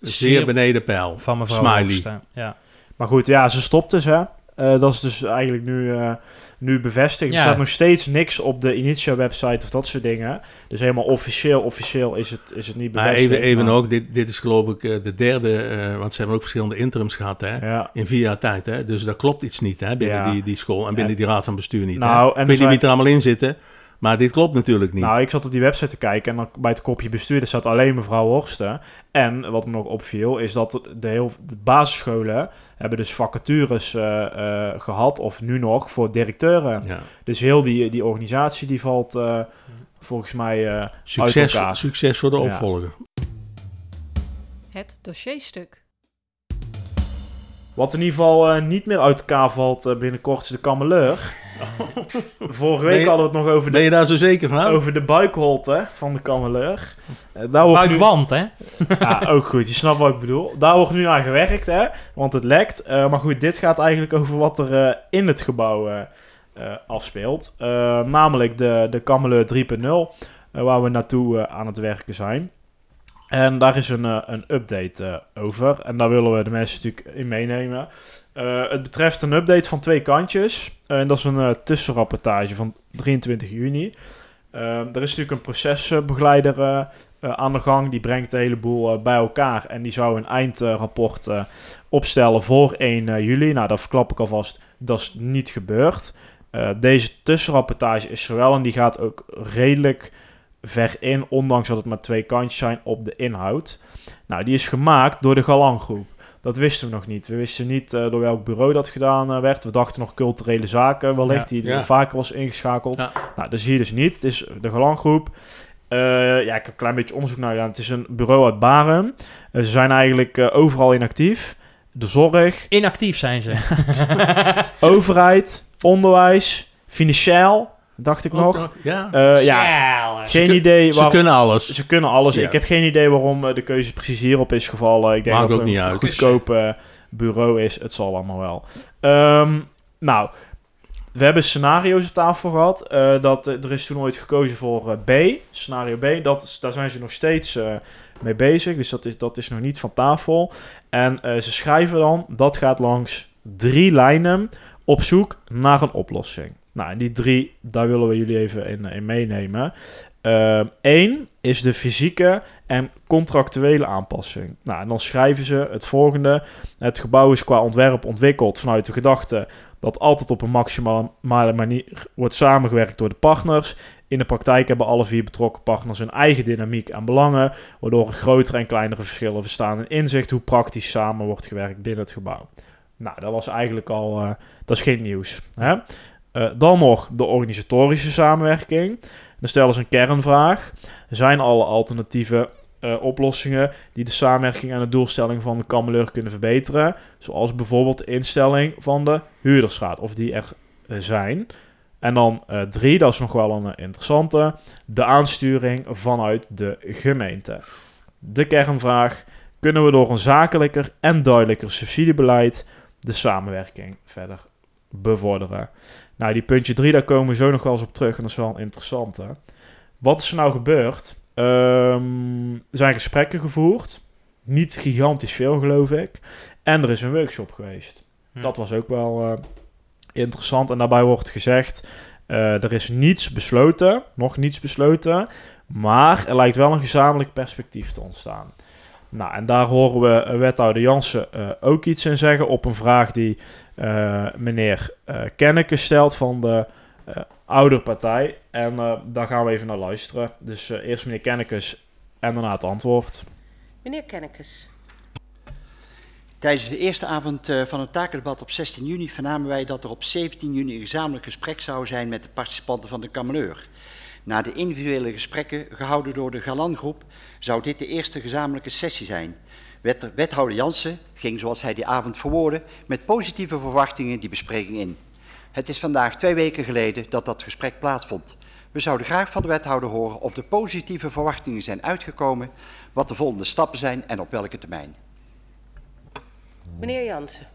zeer Zeer beneden peil. Van mevrouw Smiley. Hoogste, Ja. Maar goed, ja, ze stopt dus, hè. Eh, dat is dus eigenlijk nu, eh, nu bevestigd. Ja. Er staat nog steeds niks op de Initia-website of dat soort dingen. Dus helemaal officieel, officieel is het, is het niet Maar bevestigd. even, even maar- ook, dit, dit is geloof ik eh, de derde, eh, want ze hebben ook verschillende interims gehad hè, Ja. in vier jaar tijd. Hè? Dus daar klopt iets niet hè, binnen Ja. die, die school en binnen die raad van bestuur niet. Nou, hè? en Ik weet niet wie er allemaal in zitten, maar dit klopt natuurlijk niet. Nou, ik zat op die website te kijken en dan bij het kopje bestuurder staat alleen mevrouw Horsten. En wat me nog opviel is dat de, heel, de basisscholen hebben dus vacatures eh, eh, gehad, of nu nog, voor directeuren. ja. Dus heel die, die organisatie die valt eh, volgens mij eh, uit succes, elkaar. succes voor de Ja. opvolger. Het dossierstuk. Wat in ieder geval eh, niet meer uit elkaar valt binnenkort is de kameleur. Vorige week je- hadden we het nog over Ben de, je daar zo zeker van? over de buikholte van de kameleur. Eh, daar wordt nu- Buikwand, hè? Ja, ook goed. Je snapt wat ik bedoel. Daar wordt nu aan gewerkt, hè. Want het lekt. Eh, maar goed, dit gaat eigenlijk over wat er eh, in het gebouw afspeelt. Eh, namelijk de, de Kameleur 3.0, eh, waar we naartoe aan het werken zijn. En daar is een, een update eh, over. En daar willen we de mensen natuurlijk in meenemen. Eh, het betreft een update van twee kantjes. Eh, en dat is een eh, tussenrapportage van 23 juni. Eh, er is natuurlijk een procesbegeleider aan de gang. Die brengt de hele boel eh, bij elkaar. En die zou een eindrapport opstellen voor 1 eh, juli. Nou, dat verklap ik alvast. Dat is niet gebeurd. Deze tussenrapportage is er wel. En die gaat ook redelijk ver in. Ondanks dat het maar twee kantjes zijn op de inhoud. Nou, die is gemaakt door de Galanggroep. Dat wisten we nog niet. We wisten niet eh, door welk bureau dat gedaan eh, werd. We dachten nog culturele zaken wellicht, Ja, die ja. vaker was ingeschakeld. Ja. Nou, dat zie je dus niet. Het is de Galanggroep. Eh, ja, ik heb een klein beetje onderzoek naar gedaan. Het is een bureau uit Baren. Ze zijn eigenlijk overal inactief. De zorg, Inactief zijn ze. overheid, onderwijs, financieel, dacht ik nog. nog, ja. Eh, ja, geen kun- idee. Ze waar- kunnen alles. ze kunnen alles. Ja. Ik heb geen idee waarom eh, de keuze precies hierop is gevallen. Ik denk Maakt dat ook het een uit. goedkoop eh, bureau is. Het zal allemaal wel. Ehm, nou, we hebben scenario's op tafel gehad. Eh, dat, er is toen ooit gekozen voor B, scenario B. Dat is, daar zijn ze nog steeds eh, mee bezig. Dus dat is, dat is nog niet van tafel. En eh, ze schrijven dan, dat gaat langs drie lijnen op zoek naar een oplossing. Nou, die drie, daar willen we jullie even in, in meenemen. Eén is de fysieke en contractuele aanpassing. Nou, en dan schrijven ze het volgende. Het gebouw is qua ontwerp ontwikkeld vanuit de gedachte dat altijd op een maximale manier wordt samengewerkt door de partners. In de praktijk hebben alle vier betrokken partners hun eigen dynamiek en belangen, waardoor er grotere en kleinere verschillen bestaan in inzicht hoe praktisch samen wordt gewerkt binnen het gebouw. Nou, dat was eigenlijk al, eh, dat is geen nieuws. Hè? Eh, dan nog de organisatorische samenwerking. Dan stellen ze een kernvraag. Zijn alle alternatieve eh, oplossingen die de samenwerking en de doelstelling van de kameleur kunnen verbeteren? Zoals bijvoorbeeld de instelling van de huurdersraad, of die er eh, zijn. En dan drie, dat is nog wel een interessante, de aansturing vanuit de gemeente. De kernvraag, kunnen we door een zakelijker en duidelijker subsidiebeleid de samenwerking verder bevorderen? Nou, die puntje 3, daar komen we zo nog wel eens op terug. En dat is wel interessant, hè? Wat is er nou gebeurd? Ehm, er zijn gesprekken gevoerd. Niet gigantisch veel, geloof ik. En er is een workshop geweest. Hm. Dat was ook wel eh, interessant. En daarbij wordt gezegd... eh, er is niets besloten. Nog niets besloten. Maar er lijkt wel een gezamenlijk perspectief te ontstaan. Nou, en daar horen we eh, wethouder Jansen ook iets in zeggen... op een vraag die meneer eh Kenneke stelt van de eh ouderpartij. En eh, daar gaan we even naar luisteren. Dus eh, eerst meneer Kennekes en daarna het antwoord. Meneer Kennekes. Tijdens de eerste avond eh, van het takendebat op 16 juni vernamen wij dat er op 17 juni een gezamenlijk gesprek zou zijn met de participanten van de Kameleur. Na de individuele gesprekken gehouden door de Galangroep zou dit de eerste gezamenlijke sessie zijn. Wet- Wethouder Jansen ging, zoals hij die avond verwoordde, met positieve verwachtingen die bespreking in. Het is vandaag twee weken geleden dat dat gesprek plaatsvond. We zouden graag van de wethouder horen of de positieve verwachtingen zijn uitgekomen, wat de volgende stappen zijn en op welke termijn. Meneer Jansen.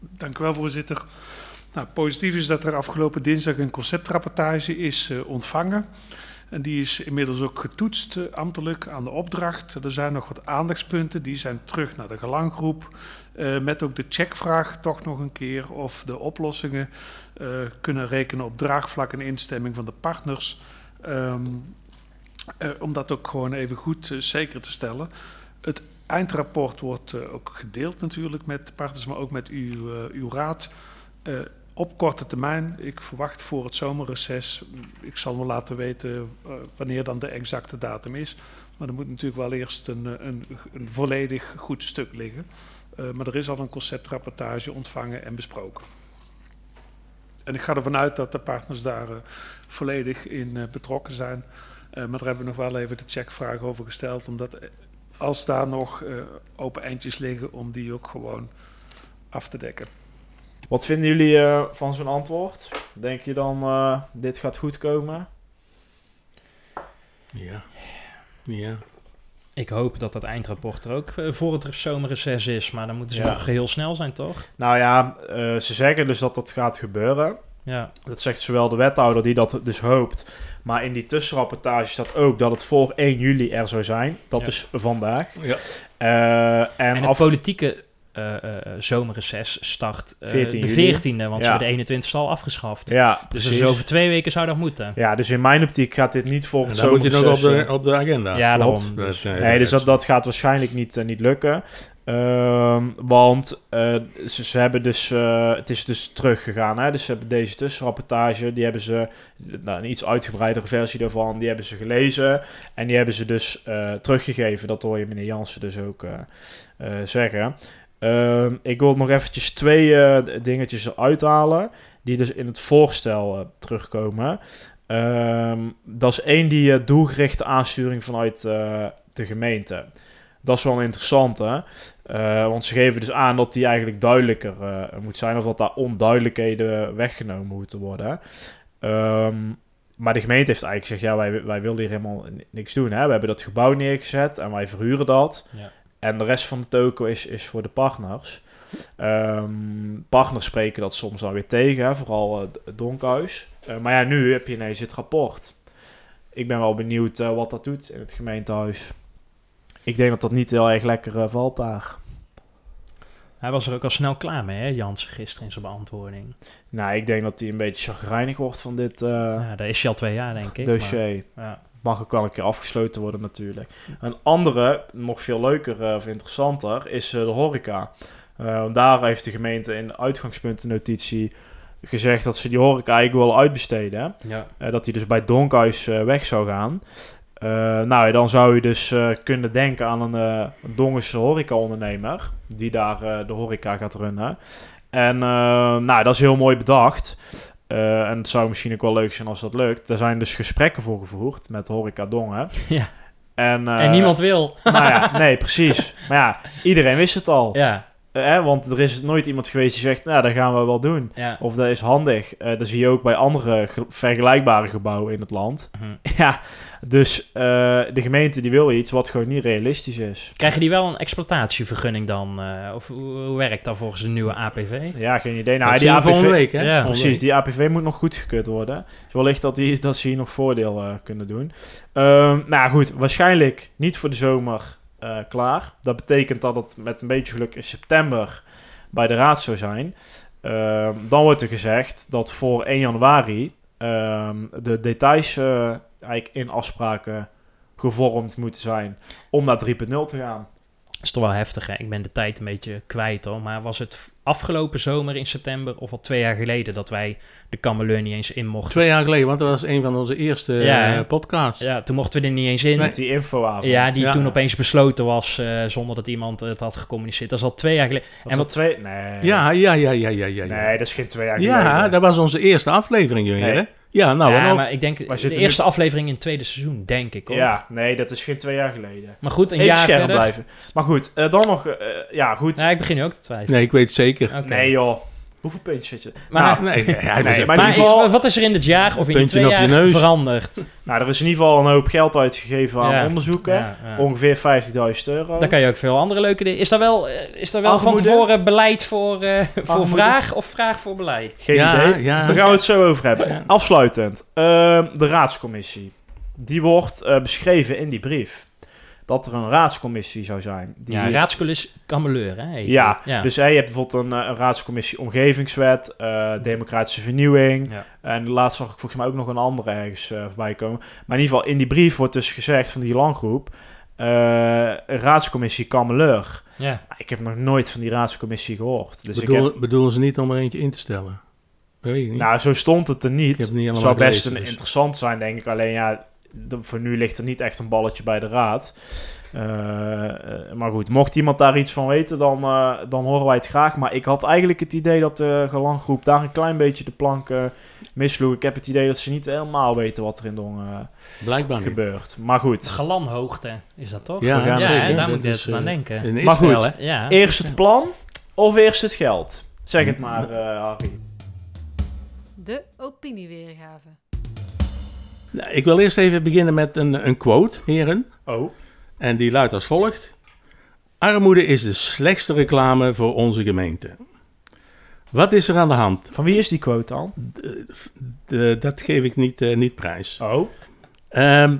Dank u wel, voorzitter. Nou, positief is dat er afgelopen dinsdag een conceptrapportage is eh, ontvangen. En die is inmiddels ook getoetst eh, ambtelijk aan de opdracht. Er zijn nog wat aandachtspunten, die zijn terug naar de gelanggroep. eh, met ook de checkvraag toch nog een keer of de oplossingen eh, kunnen rekenen op draagvlak en instemming van de partners. Ehm, eh, om dat ook gewoon even goed zeker te stellen. Het eindrapport wordt ook gedeeld natuurlijk met partners, maar ook met uw, uw raad. Op korte termijn, ik verwacht voor het zomerreces, ik zal me laten weten eh, wanneer dan de exacte datum is. Maar er moet natuurlijk wel eerst een, eh, een, een volledig goed stuk liggen. Eh, maar er is al een conceptrapportage ontvangen en besproken. En ik ga ervan uit dat de partners daar volledig in betrokken zijn. Maar daar hebben we nog wel even de checkvraag over gesteld. Omdat als daar nog open eindjes liggen, om die ook gewoon af te dekken. Wat vinden jullie eh, van zo'n antwoord? Denk je dan, eh, dit gaat goed komen? Ja. Ja. Ik hoop dat dat eindrapport er ook eh, voor het zomerreces is, maar dan moeten ze Ja. nog heel snel zijn, toch? Nou ja, eh, ze zeggen dus dat dat gaat gebeuren. Ja. Dat zegt zowel de wethouder die dat dus hoopt. Maar in die tussenrapportage staat ook dat het voor 1 juli er zou zijn. Dat Ja. is vandaag. Ja. Eh, en En, het af- politieke zomerreces start eh, 14 de juli. 14e, want ze Ja. hebben de 21 e al afgeschaft. Ja, dus precies. dus over twee weken zou dat moeten. Ja, dus in mijn optiek gaat dit niet En het dan moet je nog op zomerreces, de, eh, op de agenda. Ja, Klopt. daarom. Dus, Dat, eh, Nee, dus dat, dat gaat waarschijnlijk niet, eh, niet lukken. Ehm, want eh, ze, ze hebben dus, eh, het is dus teruggegaan. Hè? Dus ze hebben deze tussenrapportage, die hebben ze, nou, een iets uitgebreidere versie daarvan, die hebben ze gelezen. En die hebben ze dus eh, teruggegeven. Dat hoor je meneer Jansen dus ook eh, eh, zeggen. Ehm, ik wil nog eventjes twee eh, dingetjes eruit halen, die dus in het voorstel eh, terugkomen. Ehm, dat is één die eh, doelgerichte aansturing vanuit de gemeente. Dat is wel een interessante. eh, want ze geven dus aan dat die eigenlijk duidelijker moet zijn. Of dat daar onduidelijkheden weggenomen moeten worden. Ehm, maar de gemeente heeft eigenlijk gezegd... Ja, wij, wij willen hier helemaal ni- niks doen. Hè? We hebben dat gebouw neergezet en wij verhuren dat. Ja. En de rest van de toko is, is voor de partners. Ehm, partners spreken dat soms dan weer tegen. Hè? Vooral eh, het Donkhuis. Eh, maar ja, nu heb je ineens dit rapport. Ik ben wel benieuwd eh, wat dat doet in het gemeentehuis. Ik denk dat dat niet heel erg lekker eh, valt daar. Hij was er ook al snel klaar mee, hè, Jansen, gisteren in zijn beantwoording. Nou, ik denk dat hij een beetje chagrijnig wordt van dit eh Ja, daar is hij al twee jaar, denk ik. dossier. maar- ja. Mag ook wel een keer afgesloten worden natuurlijk. Een andere, nog veel leuker eh, of interessanter, is eh, de horeca. Eh, daar heeft de gemeente in de uitgangspuntennotitie gezegd dat ze die horeca eigenlijk willen uitbesteden. Ja. Dat die dus bij Donkhuis weg zou gaan. Nou, dan zou je dus kunnen denken aan een, een Dongense horeca-ondernemer... die daar de horeca gaat runnen. En nou, dat is heel mooi bedacht. Eh, en het zou misschien ook wel leuk zijn als dat lukt. Er zijn dus gesprekken voor gevoerd met Horeca Dongen. Ja. En, eh, En niemand wil. Nou ja, nee, precies. Maar ja, iedereen wist het al. Ja. Eh, hè, want er is nooit iemand geweest die zegt, nou, dat gaan we wel doen. Ja. Of dat is handig. Dat zie je ook bij andere ge- vergelijkbare gebouwen in het land. Mhm. Ja, dus eh, de gemeente die wil iets wat gewoon niet realistisch is. Krijgen die wel een exploitatievergunning dan? eh, of hoe, werkt dat volgens de nieuwe APV? Ja, geen idee. Nou, Dat die APV, volgende week, hè? Ja, Precies, die APV moet nog goedgekeurd worden. Dus wellicht dat, die, dat ze hier nog voordeel eh, kunnen doen. Ehm, nou goed, waarschijnlijk niet voor de zomer eh, klaar. Dat betekent dat het met een beetje geluk in september bij de raad zou zijn. Ehm, dan wordt er gezegd dat voor 1 januari ehm, de details eh, eigenlijk in afspraken gevormd moeten zijn om naar 3.0 te gaan. Dat is toch wel heftig, hè? Ik ben de tijd een beetje kwijt, hoor. Maar was het afgelopen zomer in september of al twee jaar geleden dat wij de Kameleur niet eens in mochten? Twee jaar geleden, want dat was een van onze eerste Ja, eh, podcasts. Ja, toen mochten we er niet eens in. Met die infoavond. Ja, die Ja. toen opeens besloten was eh, zonder dat iemand het had gecommuniceerd. Dat is al twee jaar geleden. Was En wat, twee? Nee. Ja, ja, ja, ja, ja, ja. ja. Nee, dat is geen twee jaar geleden. Ja, dat was onze eerste aflevering, jongen. Nee. Ja, nou, ja, maar ik denk de eerste nu- aflevering in het tweede seizoen, denk ik. Hoor. Ja, nee, dat is geen twee jaar geleden. Maar goed, een Even jaar scherp verder. blijven. Maar goed, eh, dan nog... eh, ja, goed. Ja, ik begin nu ook te twijfelen. Nee, ik weet het zeker. Oké. Nee joh. Hoeveel puntjes zit je? Maar- nou, Nee, maar in Maar ieder geval... is- wat is er in het jaar of in twee jaar neus. veranderd? Nou, er is in ieder geval een hoop geld uitgegeven aan Ja, onderzoeken. ja, ja. Ongeveer 50.000 euro. Dan kan je ook veel andere leuke dingen. Is daar wel, eh, is daar wel van tevoren beleid voor, eh, voor vraag of vraag voor beleid? Geen Ja, idee. ja. Daar gaan we het zo over hebben. Ja. Afsluitend. Ehm, de raadscommissie. Die wordt eh, beschreven in die brief. Dat er een raadscommissie zou zijn. Die Ja, raadscolis Kameleur, hè? heet Ja, dus hè, je hebt bijvoorbeeld een, eh, een raadscommissie omgevingswet, eh, democratische vernieuwing. Ja. En laatst zag ik volgens mij ook nog een andere ergens eh, voorbij komen. Maar in ieder geval, in die brief wordt dus gezegd van die landgroep... eh, raadscommissie Kameleur. ja. Ik heb nog nooit van die raadscommissie gehoord. Dus ik bedoel, heb, bedoelen ze niet om er eentje in te stellen? Weet ik niet. nou, zo stond het er Ik niet. heb het zou best gelezen, een dus. interessant zijn, denk ik. Alleen ja, de- voor nu ligt er niet echt een balletje bij de raad. Eh, eh, maar goed, mocht iemand daar iets van weten, dan, eh, dan horen wij het graag. Maar ik had eigenlijk het idee dat de gelanggroep daar een klein beetje de plank misloeg. Ik heb het idee dat ze niet helemaal weten wat er in Dongen Blijkbaar niet. gebeurt. Maar goed, Galanhoogte is dat toch? Ja, daar moet je even aan denken. In Maar goed. hè? Ja. eerst het plan of eerst het geld? Zeg het maar, eh Harry. De opinieweergave. Nou, ik wil eerst even beginnen met een, een quote, heren. Oh. En die luidt als volgt. Armoede is de slechtste reclame voor onze gemeente. Wat is er aan de hand? Van wie is die quote dan? De- dat geef ik niet, eh, niet prijs. Oh. Ehm,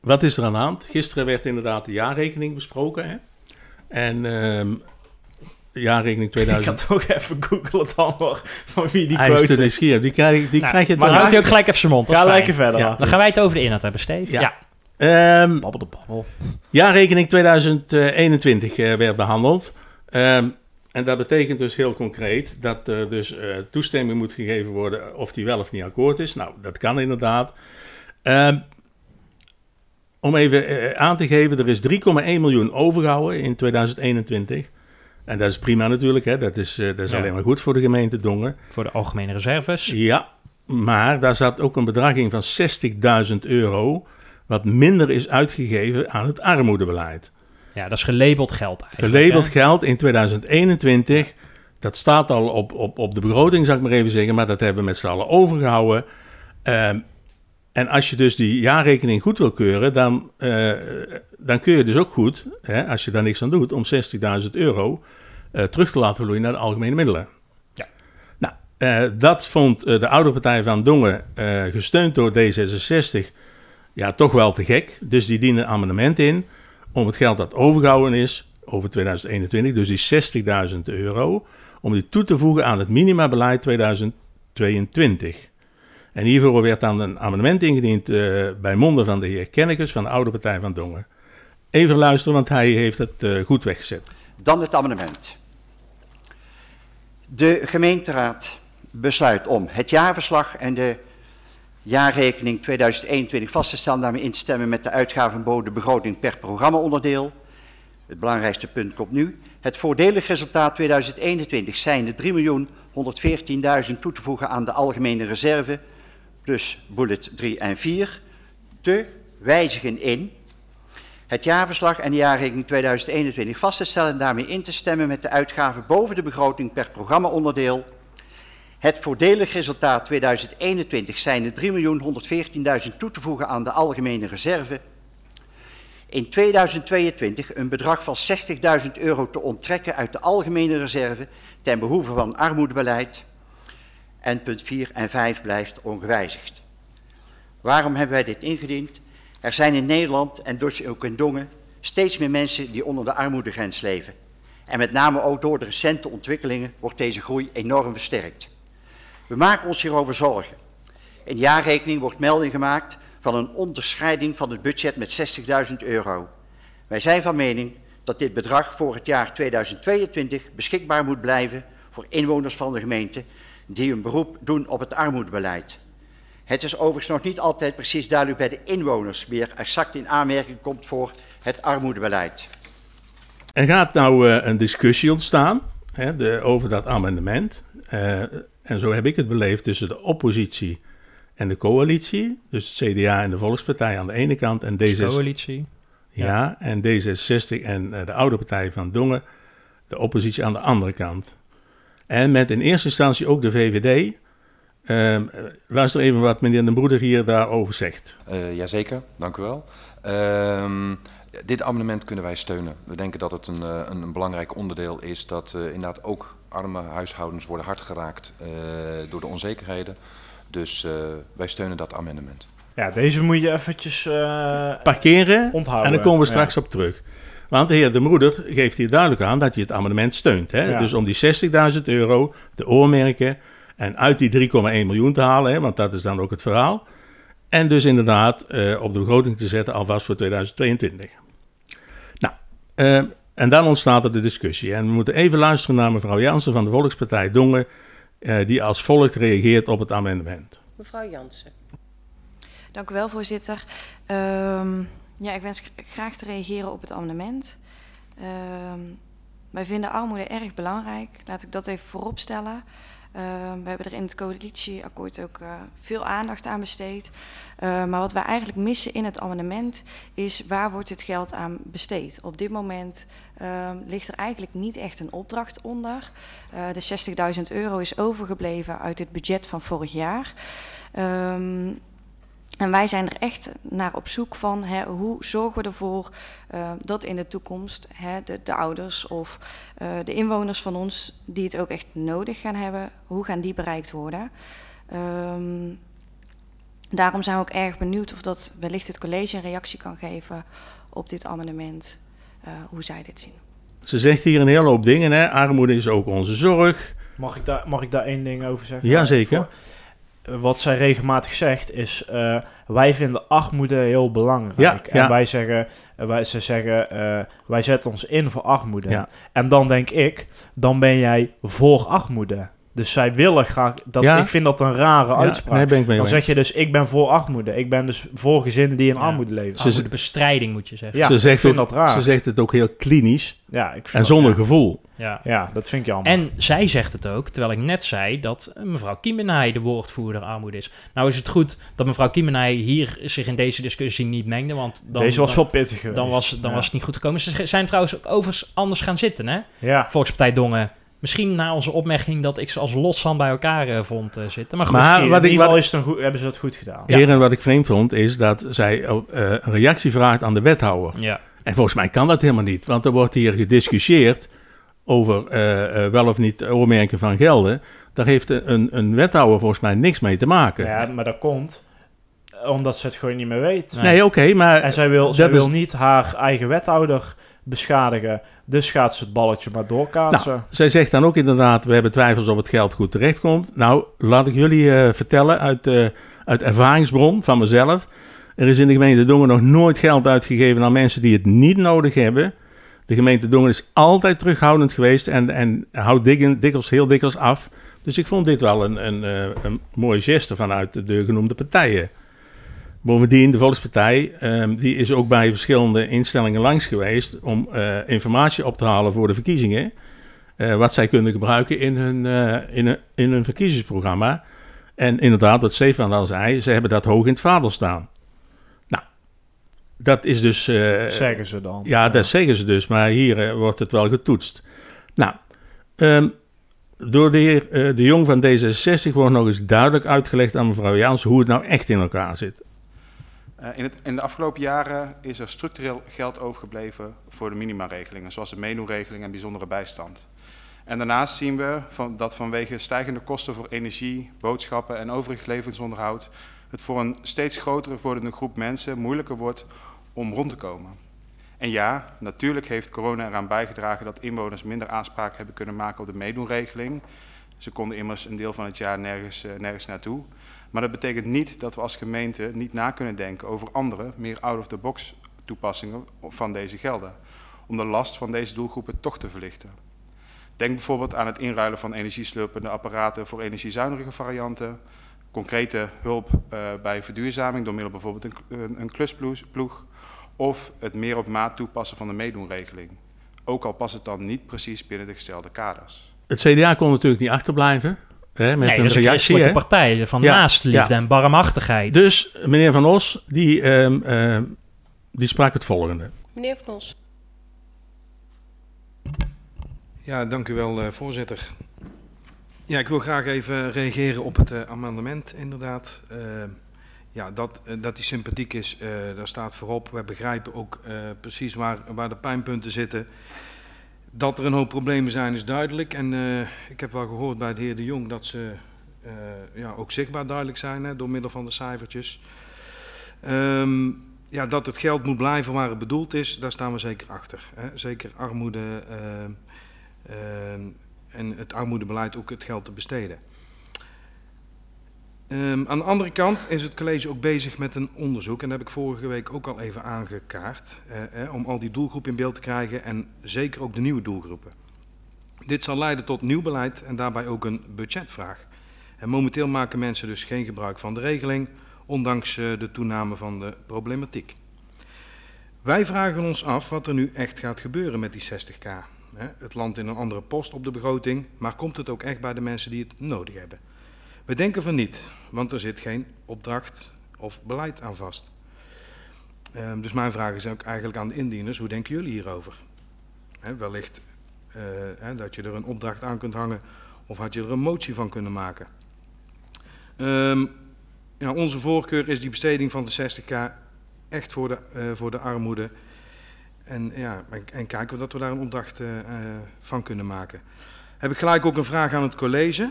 wat is er aan de hand? Gisteren werd inderdaad de jaarrekening besproken. Hè? En ehm, jaarrekening Ik ga 2000... toch even googlen dan hoor, van wie die Hij is quote te is. nieuwsgierig. Die krijg, die Nou, krijg je maar te houdt hij ook gelijk even zijn mond. Ga lekker verder. Ja. Dan gaan wij het over de inhoud hebben, Steve. Ja. Ja. Ehm, Babbel de babbel. Jaarrekening 2021 eh, werd behandeld. Ehm, en dat betekent dus heel concreet dat er dus eh, toestemming moet gegeven worden of die wel of niet akkoord is. Nou, dat kan inderdaad. Ehm, om even eh, aan te geven, er is 3,1 miljoen overgehouden in 2021. En dat is prima natuurlijk, hè? dat is, eh, dat is Ja. alleen maar goed voor de gemeente Dongen. Voor de algemene reserves. Ja, maar daar zat ook een bedrag in van 60.000 euro, wat minder is uitgegeven aan het armoedebeleid. Ja, dat is gelabeld geld eigenlijk. Gelabeld hè? geld in 2021, dat staat al op, op, op de begroting, zou ik maar even zeggen, maar dat hebben we met z'n allen overgehouden. Ehm, en als je dus die jaarrekening goed wil keuren, dan, eh, dan kun je dus ook goed, hè, als je daar niks aan doet, om 60.000 euro eh, terug te laten vloeien naar de algemene middelen. Ja. Nou, eh, dat vond de oude partij van Dongen, gesteund door D66, ja, toch wel te gek. Dus die dienen een amendement in om het geld dat overgehouden is over 2021, dus die 60.000 euro, om die toe te voegen aan het minimabeleid 2022. En hiervoor werd dan een amendement ingediend eh, bij monden van de heer Kennekes van de oude partij van Dongen. Even luisteren, want hij heeft het eh, goed weggezet. Dan het amendement. De gemeenteraad besluit om het jaarverslag en de jaarrekening 2021 vast te stellen, daarmee in te stemmen met de uitgaven boven de begroting per programmaonderdeel. Het belangrijkste punt komt nu. Het voordelig resultaat 2021 zijn de 3.114.000 toe te voegen aan de algemene reserve, plus bullet 3 en 4, te wijzigen in het jaarverslag en de jaarrekening 2021 vast te stellen en daarmee in te stemmen met de uitgaven boven de begroting per programmaonderdeel. Het voordelig resultaat 2021 zijn de 3.114.000 toe te voegen aan de algemene reserve. In 2022 een bedrag van 60.000 euro te onttrekken uit de algemene reserve ten behoeve van armoedebeleid. En punt 4 en 5 blijft ongewijzigd. Waarom hebben wij dit ingediend? Er zijn in Nederland en dus ook in Dongen steeds meer mensen die onder de armoedegrens leven. En met name ook door de recente ontwikkelingen wordt deze groei enorm versterkt. We maken ons hierover zorgen. In de jaarrekening wordt melding gemaakt van een onderscheiding van het budget met 60.000 euro. Wij zijn van mening dat dit bedrag voor het jaar 2022 beschikbaar moet blijven voor inwoners van de gemeente die een beroep doen op het armoedebeleid. Het is overigens nog niet altijd precies duidelijk bij de inwoners wie er exact in aanmerking komt voor het armoedebeleid. Er gaat nou eh, een discussie ontstaan hè, de, over dat amendement. Eh, en zo heb ik het beleefd, tussen de oppositie en de coalitie. Dus het CDA en de Volkspartij aan de ene kant en Dus D66. coalitie. Ja, en D66 en eh, de oude partij van Dongen, de oppositie aan de andere kant. En met in eerste instantie ook de VVD. Ehm, eh, luister even wat meneer de Broeder hier daarover zegt. Uh, jazeker, dank u wel. Ehm, dit amendement kunnen wij steunen. We denken dat het een, uh, een belangrijk onderdeel is dat uh, inderdaad ook arme huishoudens worden hard geraakt uh, door de onzekerheden. Dus wij steunen dat amendement. Ja, deze moet je eventjes uh, parkeren onthouden. en daar komen we straks ja. op terug. Want de heer De Broeder geeft hier duidelijk aan dat je het amendement steunt. Hè? Ja. Dus om die 60.000 euro, de oormerken en uit die 3,1 miljoen te halen, hè, want dat is dan ook het verhaal. En dus inderdaad uh, op de begroting te zetten alvast voor 2022. Nou, uh, en dan ontstaat er de discussie. En we moeten even luisteren naar mevrouw Jansen van de Volkspartij Dongen, uh, die als volgt reageert op het amendement. Mevrouw Jansen. Dank u wel, voorzitter. Um, ja, ik wens graag te reageren op het amendement. Um, wij vinden armoede erg belangrijk. Laat ik dat even vooropstellen. Uh, we hebben er in het coalitieakkoord ook uh, veel aandacht aan besteed. Uh, maar wat wij eigenlijk missen in het amendement is waar wordt het geld aan besteed. Op dit moment ligt er eigenlijk niet echt een opdracht onder. de 60.000 euro is overgebleven uit het budget van vorig jaar. En wij zijn er echt naar op zoek van hè, hoe zorgen we ervoor uh, dat in de toekomst hè, de, de, ouders of uh, de inwoners van ons die het ook echt nodig gaan hebben, hoe gaan die bereikt worden? Um, daarom zijn we ook erg benieuwd of dat wellicht het college een reactie kan geven op dit amendement, uh, hoe zij dit zien. Ze zegt hier een hele hoop dingen, hè? armoede is ook onze zorg. Mag ik daar, mag ik daar één ding over zeggen? Jazeker. Voor, wat zij regelmatig zegt is, uh, wij vinden armoede heel belangrijk. Ja, en ja. wij zeggen, uh, wij, ze zeggen, uh, wij zetten ons in voor armoede. Ja. En dan denk ik, dan ben jij voor armoede. Dus zij willen graag, dat, Ja. ik vind dat een rare Ja, uitspraak. nee, ben ik mee dan zeg je dus, ik ben voor armoede. Ik ben dus voor gezinnen die in Ja. armoede leven. Ze- Armoedebestrijding moet je zeggen. Ja, ze, ik zegt vind ook- dat raar. ze zegt het ook heel klinisch Ja, ik vind en dat- zonder ja. gevoel. Ja. Ja, dat vind ik jammer. En zij zegt het ook, terwijl ik net zei dat mevrouw Kiemenij de woordvoerder armoede is. Nou is het goed dat mevrouw Kiemenij hier zich in deze discussie niet mengde, want dan, Deze was dan, wel pittig geweest. dan, was, dan Ja. was het niet goed gekomen. Ze zijn trouwens ook overigens anders gaan zitten, hè? Ja. Volkspartij Dongen. Misschien na onze opmerking dat ik ze als loszand bij elkaar eh, vond eh, zitten. Maar goed, Maar Misschien, wat in ieder geval is het een goed, hebben ze het goed gedaan. Heren, wat ik vreemd vond, is dat zij eh, een reactie vraagt aan de wethouder. Ja. En volgens mij kan dat helemaal niet, want er wordt hier gediscussieerd over wel of niet oormerken van gelden. Daar heeft een, een wethouder volgens mij niks mee te maken. Ja, maar dat komt omdat ze het gewoon niet meer weet. Nee, oké, maar En zij wil, dat zij is- wil niet haar eigen wethouder beschadigen. Dus gaat ze het balletje maar doorkaatsen. Nou, zij zegt dan ook inderdaad, we hebben twijfels of het geld goed terechtkomt. Nou, laat ik jullie eh, vertellen uit, eh, uit ervaringsbron van mezelf. Er is in de gemeente Dongen nog nooit geld uitgegeven aan mensen die het niet nodig hebben. De gemeente Dongen is altijd terughoudend geweest en, en houdt dik, dikwijls, heel dikwijls af. Dus ik vond dit wel een, een, eh, een mooie geste vanuit de genoemde partijen. Bovendien, de Volkspartij, ehm, die is ook bij verschillende instellingen langs geweest om eh, informatie op te halen voor de verkiezingen. eh, wat zij kunnen gebruiken in hun, eh, in hun, in hun verkiezingsprogramma. En inderdaad, wat Stefan al zei, ze hebben dat hoog in het vaandel staan. Nou, dat is dus... Zeggen ze dan. Ja, dat zeggen ze dus, maar hier wordt het wel getoetst. Nou, ehm, door de heer De Jong van D66 wordt nog eens duidelijk uitgelegd aan mevrouw Jans hoe het nou echt in elkaar zit. Uh, in, in, de afgelopen jaren is er structureel geld overgebleven voor de minimaregelingen, zoals de meedoenregeling en bijzondere bijstand. En daarnaast zien we van, dat vanwege stijgende kosten voor energie, boodschappen en overig levensonderhoud het voor een steeds grotere groep mensen moeilijker wordt om rond te komen. En ja, natuurlijk heeft corona eraan bijgedragen dat inwoners minder aanspraak hebben kunnen maken op de meedoenregeling. Ze konden immers een deel van het jaar nergens, uh, nergens naartoe. Maar dat betekent niet dat we als gemeente niet na kunnen denken over andere, meer out-of-the-box toepassingen van deze gelden. Om de last van deze doelgroepen toch te verlichten. Denk bijvoorbeeld aan het inruilen van energieslurpende apparaten voor energiezuinige varianten. Concrete hulp uh, bij verduurzaming door middel bijvoorbeeld een, een klusploeg. Of het meer op maat toepassen van de meedoenregeling. Ook al past het dan niet precies binnen de gestelde kaders. Het CDA kon natuurlijk niet achterblijven. Hè, met Nee, een dat is een reactie. christelijke hè. partij van Ja, naastliefde ja. en barmhartigheid. Dus meneer Van Os, die, ehm, ehm, die sprak het volgende. Meneer Van Os. Ja, dank u wel, eh, voorzitter. Ja, ik wil graag even reageren op het eh, amendement, inderdaad. Eh, ja, dat, dat die sympathiek is, eh, daar staat voorop. We begrijpen ook eh, precies waar, waar de pijnpunten zitten. Dat er een hoop problemen zijn, is duidelijk. En eh, ik heb wel gehoord bij de heer De Jong dat ze eh, ja, ook zichtbaar duidelijk zijn hè, door middel van de cijfertjes. Ehm, ja, dat het geld moet blijven waar het bedoeld is, daar staan we zeker achter. Hè. Zeker armoede ehm, ehm, en het armoedebeleid ook het geld te besteden. Ehm, aan de andere kant is het college ook bezig met een onderzoek, en dat heb ik vorige week ook al even aangekaart, eh, eh, om al die doelgroepen in beeld te krijgen en zeker ook de nieuwe doelgroepen. Dit zal leiden tot nieuw beleid en daarbij ook een budgetvraag. En momenteel maken mensen dus geen gebruik van de regeling, ondanks eh, de toename van de problematiek. Wij vragen ons af wat er nu echt gaat gebeuren met die 60k. Hè, Het land in een andere post op de begroting, maar komt het ook echt bij de mensen die het nodig hebben? We denken van niet, want er zit geen opdracht of beleid aan vast. Ehm, dus mijn vraag is ook eigenlijk aan de indieners, hoe denken jullie hierover? Wellicht eh, dat je er een opdracht aan kunt hangen of had je er een motie van kunnen maken. Ehm, ja, onze voorkeur is die besteding van de 60k echt voor de, eh, voor de armoede. En, ja, en, en kijken we dat we daar een opdracht eh, van kunnen maken. Heb ik gelijk ook een vraag aan het college.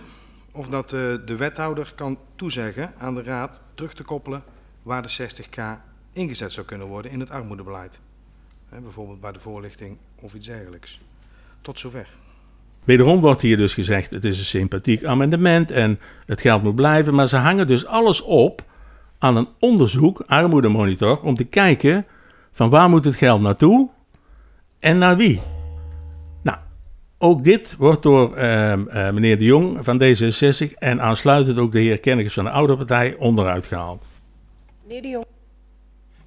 Of dat eh, de wethouder kan toezeggen aan de raad terug te koppelen waar de 60k ingezet zou kunnen worden in het armoedebeleid. Bijvoorbeeld bij de voorlichting of iets dergelijks. Tot zover. Wederom wordt hier dus gezegd, het is een sympathiek amendement en het geld moet blijven. Maar ze hangen dus alles op aan een onderzoek, armoedemonitor, om te kijken van waar moet het geld naartoe en naar wie. Ook dit wordt door ehm, eh, meneer De Jong van D66 en aansluitend ook de heer Kennekes van de Oude Partij onderuit gehaald. Meneer de Jong.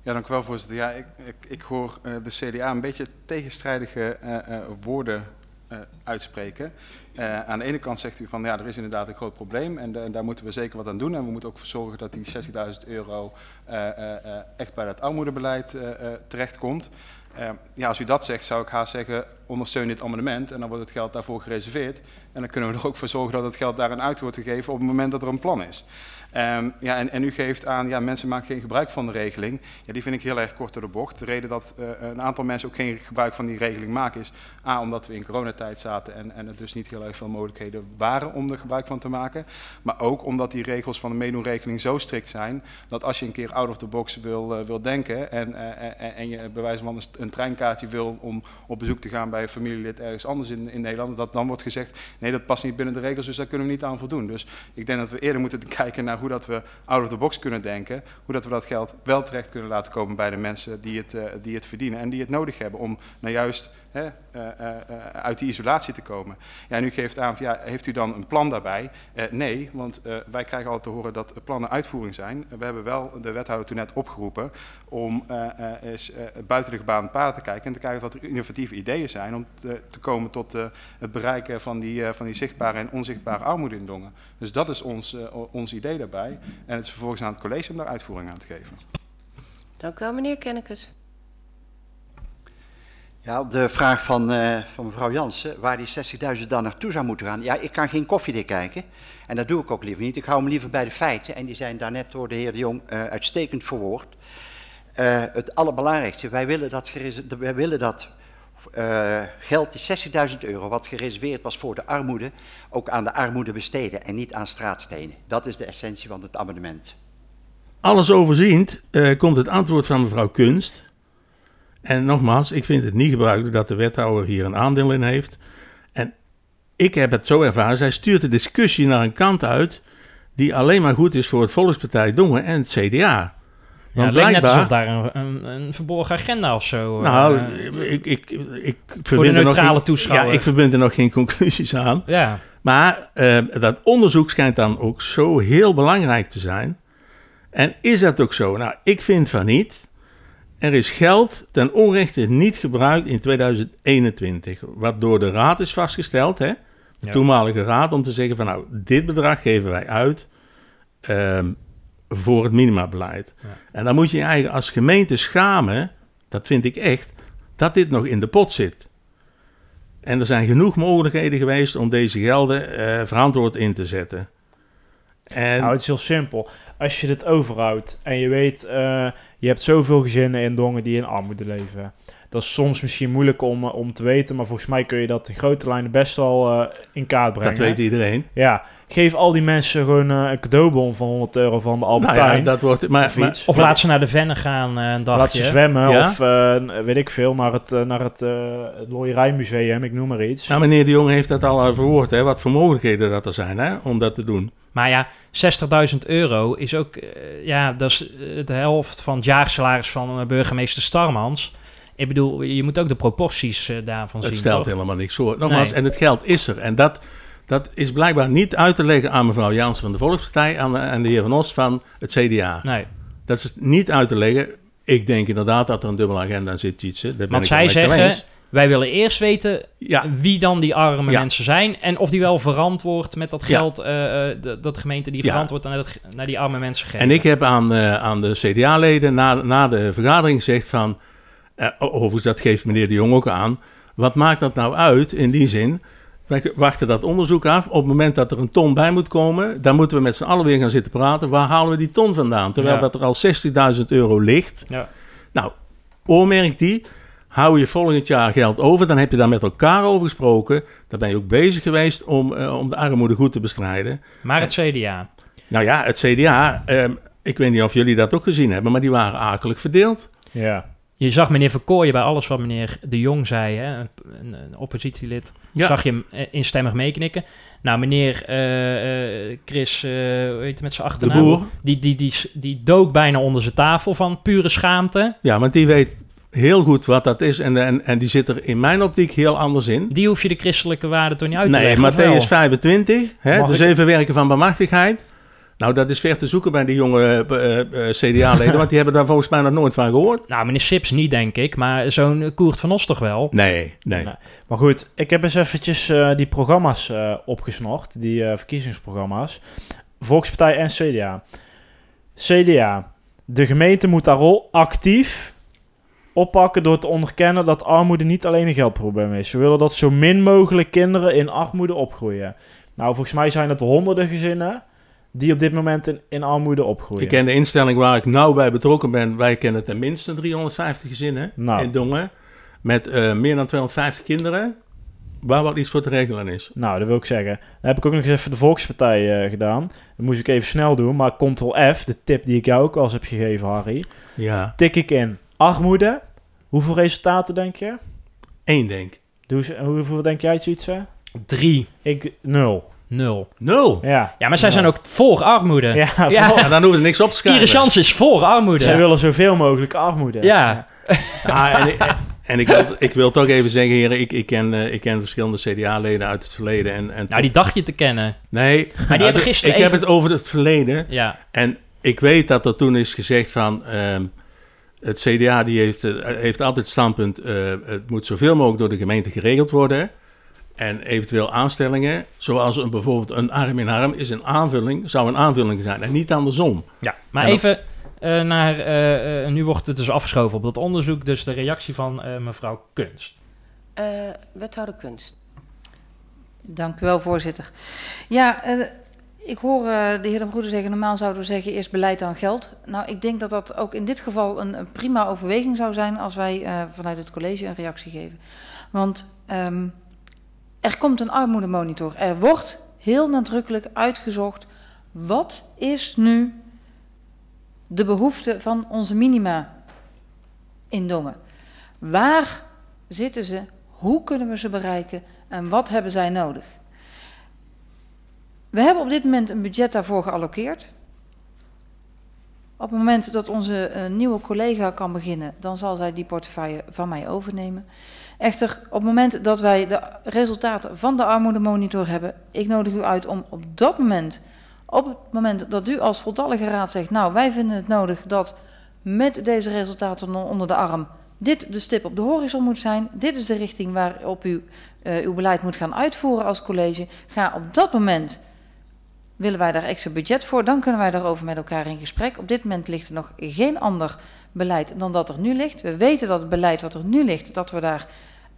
Ja, dank u wel, voorzitter. Ja, ik, ik, ik hoor eh, de CDA een beetje tegenstrijdige eh, eh, woorden eh, uitspreken. Eh, aan de ene kant zegt u van ja, er is inderdaad een groot probleem en eh, daar moeten we zeker wat aan doen. En we moeten ook voor zorgen dat die 60.000 euro eh, eh, eh, echt bij dat armoedebeleid eh, eh, terechtkomt. Eh, ja, als u dat zegt, zou ik haast zeggen, ondersteun dit amendement en dan wordt het geld daarvoor gereserveerd. En dan kunnen we er ook voor zorgen dat het geld daarin uit wordt gegeven op het moment dat er een plan is. Ehm, ja, en, en u geeft aan, ja, mensen maken geen gebruik van de regeling. Ja, die vind ik heel erg kort door de bocht. De reden dat eh, een aantal mensen ook geen gebruik van die regeling maken is... A, omdat we in coronatijd zaten en, en er dus niet heel erg veel mogelijkheden waren om er gebruik van te maken. Maar ook omdat die regels van de meedoenregeling zo strikt zijn... dat als je een keer out of the box wil, eh, wil denken en, eh, en, je bij wijze van een, een treinkaartje wil... om op bezoek te gaan bij een familielid ergens anders in, in Nederland... dat dan wordt gezegd, nee dat past niet binnen de regels, dus daar kunnen we niet aan voldoen. Dus ik denk dat we eerder moeten kijken naar hoe dat we out of the box kunnen denken. Hoe dat we dat geld wel terecht kunnen laten komen bij de mensen die het, eh, die het verdienen. En die het nodig hebben om nou juist eh, eh, uit die isolatie te komen. Ja, en u geeft aan, ja, heeft u dan een plan daarbij? Eh, nee, want wij krijgen altijd te horen dat plannen uitvoering zijn. We hebben wel de wethouder toen net opgeroepen om eens buiten de gebaande paden te kijken en te kijken wat er innovatieve ideeën zijn om te, te komen tot het bereiken van die, van die zichtbare en onzichtbare armoede in Dongen. Dus dat is ons, ons idee daarbij. En het is vervolgens aan het college om daar uitvoering aan te geven. Dank u wel, meneer Kennekes. Ja, op de vraag van, eh, van mevrouw Jansen, waar die 60.000 dan naartoe zou moeten gaan. Ja, ik kan geen koffiedik kijken. En dat doe ik ook liever niet. Ik hou me liever bij de feiten. En die zijn daarnet door de heer De Jong eh, uitstekend verwoord. Eh, het allerbelangrijkste, wij willen dat, wij willen dat geld, die 60.000 euro, wat gereserveerd was voor de armoede, ook aan de armoede besteden en niet aan straatstenen. Dat is de essentie van het amendement. Alles overziend komt het antwoord van mevrouw Kunst. En nogmaals, ik vind het niet gebruikelijk dat de wethouder hier een aandeel in heeft. En ik heb het zo ervaren, zij stuurt de discussie naar een kant uit die alleen maar goed is voor het Volkspartij Dongen en het CDA. Ja, het lijkt net alsof daar een, een, een verborgen agenda of zo... eh, Nou, ik, ik, ik voor de er neutrale geen- toeschouwer. Ja, ik verbind er nog geen conclusies aan. Ja. Maar eh, dat onderzoek schijnt dan ook zo heel belangrijk te zijn. En is dat ook zo? Nou, ik vind van niet. Er is geld ten onrechte niet gebruikt in 2021. Wat door de raad is vastgesteld. Hè? Ja. toenmalige raad om te zeggen van nou, dit bedrag geven wij uit ehm, voor het minimabeleid. Ja. En dan moet je je eigen als gemeente schamen, dat vind ik echt, dat dit nog in de pot zit. En er zijn genoeg mogelijkheden geweest om deze gelden eh, verantwoord in te zetten. En Nou, het is heel simpel. Als je dit overhoudt en je weet, eh, je hebt zoveel gezinnen in Dongen die in armoede leven. Dat is soms misschien moeilijk om, eh, om te weten, maar volgens mij kun je dat in grote lijnen best wel eh, in kaart brengen. dat weet iedereen. Ja, geef al die mensen gewoon eh, een cadeaubon van 100 euro van de Albert Nou ja, dat wordt, maar, of maar-. Of laat ze naar de Vennen gaan een dagje. Laat ze zwemmen Ja? of eh, weet ik veel, naar het, naar het, eh het Looierijmuseum, ik noem maar iets. Nou, meneer de Jong heeft dat al verwoord, hè, wat voor mogelijkheden dat er zijn hè, om dat te doen. Maar ja, 60.000 euro is ook, eh, ja, dat is eh, de helft van het jaarsalaris van eh, burgemeester Starmans. Ik bedoel, je moet ook de proporties eh, daarvan Het zien. stelt toch? helemaal niks voor. Nogmaals, Nee. en het geld is er. En dat, dat is blijkbaar niet uit te leggen aan mevrouw Jans van de Volkspartij aan de, en de heer Van Os van het CDA. Nee. Dat is niet uit te leggen. Ik denk inderdaad dat er een dubbele agenda zit, Want ik wel zij zeggen. Wij willen eerst weten Ja. wie dan die arme Ja. mensen zijn. En of die wel verantwoord met dat geld, eh, eh, de- dat de gemeente die verantwoord naar, dat, naar die arme mensen geeft. En ik heb aan, aan de CDA-leden na, na de vergadering gezegd van... eh, overigens, dat geeft meneer de Jong ook aan. Wat maakt dat nou uit in die zin? Wij wachten dat onderzoek af. Op het moment dat er een ton bij moet komen... dan moeten we met z'n allen weer gaan zitten praten. Waar halen we die ton vandaan? Terwijl dat er al 60.000 euro ligt. Ja. Nou, oormerk die. Hou je volgend jaar geld over. Dan heb je daar met elkaar over gesproken. Dan ben je ook bezig geweest om, eh, om de armoede goed te bestrijden. Maar het CDA. Nou ja, het CDA, ehm, ik weet niet of jullie dat ook gezien hebben, maar die waren akelig verdeeld. Ja. Je zag meneer Verkooyen bij alles wat meneer De Jong zei, hè, een, een, een oppositielid, Ja. zag je hem eh, instemmig meeknikken. Nou, meneer eh, eh, Chris, eh hoe heet het met zijn achternaam? Boer. Die, die, die, die dook bijna onder zijn tafel van pure schaamte. Ja, want die weet heel goed wat dat is en, en, en die zit er in mijn optiek heel anders in. Die hoef je de christelijke waarden toch niet uit te Nee, leggen, wel? Matthäus 25, hè, Mag de ik- zeven werken van bemachtigheid. Nou, dat is ver te zoeken bij die jonge eh, eh, CDA-leden, want die hebben daar volgens mij nog nooit van gehoord. Nou, meneer Sips niet, denk ik, maar zo'n eh, Koert van Os toch wel? Nee, nee. Nee. Maar goed, ik heb eens eventjes eh, die programma's eh opgesnort, die eh, verkiezingsprogramma's. Volkspartij en CDA. CDA. De gemeente moet haar rol actief oppakken door te onderkennen dat armoede niet alleen een geldprobleem is. We willen dat zo min mogelijk kinderen in armoede opgroeien. Nou, volgens mij zijn het honderden gezinnen die op dit moment in, in armoede opgroeien. Ik ken de instelling waar ik nauw bij betrokken ben. Wij kennen ten minste 350 gezinnen Nou. in Dongen. Met eh, meer dan 250 kinderen. Waar wel iets voor te regelen is. Nou, dat wil ik zeggen. Dan heb ik ook nog eens even de Volkspartij eh, gedaan. Dat moest ik even snel doen, maar Ctrl-F, de tip die ik jou ook al eens heb gegeven, Harry. Ja. Tik ik in armoede. Hoeveel resultaten denk je? Eén denk. Doe ze- hoeveel denk jij zoiets? hè? Drie. Ik, nul. Nul. Nul? Ja. Ja, maar zij Ja. zijn ook voor armoede. Ja, voor- Ja, dan hoeft er niks op te schrijven. Iedere chance is voor armoede. Zij willen zoveel mogelijk armoede. Ja. Ah, en ik, en ik, wil, ik wil toch even zeggen, heren, ik, ik, ken, eh, ik ken verschillende CDA-leden uit het verleden. En, en Nou, die dacht je te kennen. Nee, Maar die nou, hebben gisteren Ik heb het over het verleden. Ja. En ik weet dat er toen is gezegd van... ehm, het CDA die heeft, eh, heeft altijd het standpunt... eh, het moet zoveel mogelijk door de gemeente geregeld worden. En eventueel aanstellingen, zoals een, bijvoorbeeld een arm in arm... is een aanvulling, zou een aanvulling zijn en niet andersom. Ja, maar dan- even eh, naar... nu wordt het dus afgeschoven op dat onderzoek. Dus de reactie van eh, mevrouw Kunst. Eh, wethouder Kunst. Dank u wel, voorzitter. Ja, eh, ik hoor eh, de heer de Broeder zeggen, normaal zouden we zeggen eerst beleid dan geld. Nou, ik denk dat dat ook in dit geval een, een prima overweging zou zijn als wij eh, vanuit het college een reactie geven. Want ehm, er komt een armoedemonitor. Er wordt heel nadrukkelijk uitgezocht, wat is nu de behoefte van onze minima in Dongen? Waar zitten ze? Hoe kunnen we ze bereiken? En wat hebben zij nodig? We hebben op dit moment een budget daarvoor gealloceerd. Op het moment dat onze eh, nieuwe collega kan beginnen, dan zal zij die portefeuille van mij overnemen. Echter, op het moment dat wij de resultaten van de armoedemonitor hebben, ik nodig u uit om op dat moment, op het moment dat u als voltallige raad zegt, nou wij vinden het nodig dat met deze resultaten onder de arm dit de stip op de horizon moet zijn. Dit is de richting waarop u uh, uw beleid moet gaan uitvoeren als college. Ga op dat moment, willen wij daar extra budget voor, dan kunnen wij daarover met elkaar in gesprek. Op dit moment ligt er nog geen ander beleid dan dat er nu ligt. We weten dat het beleid wat er nu ligt, dat we daar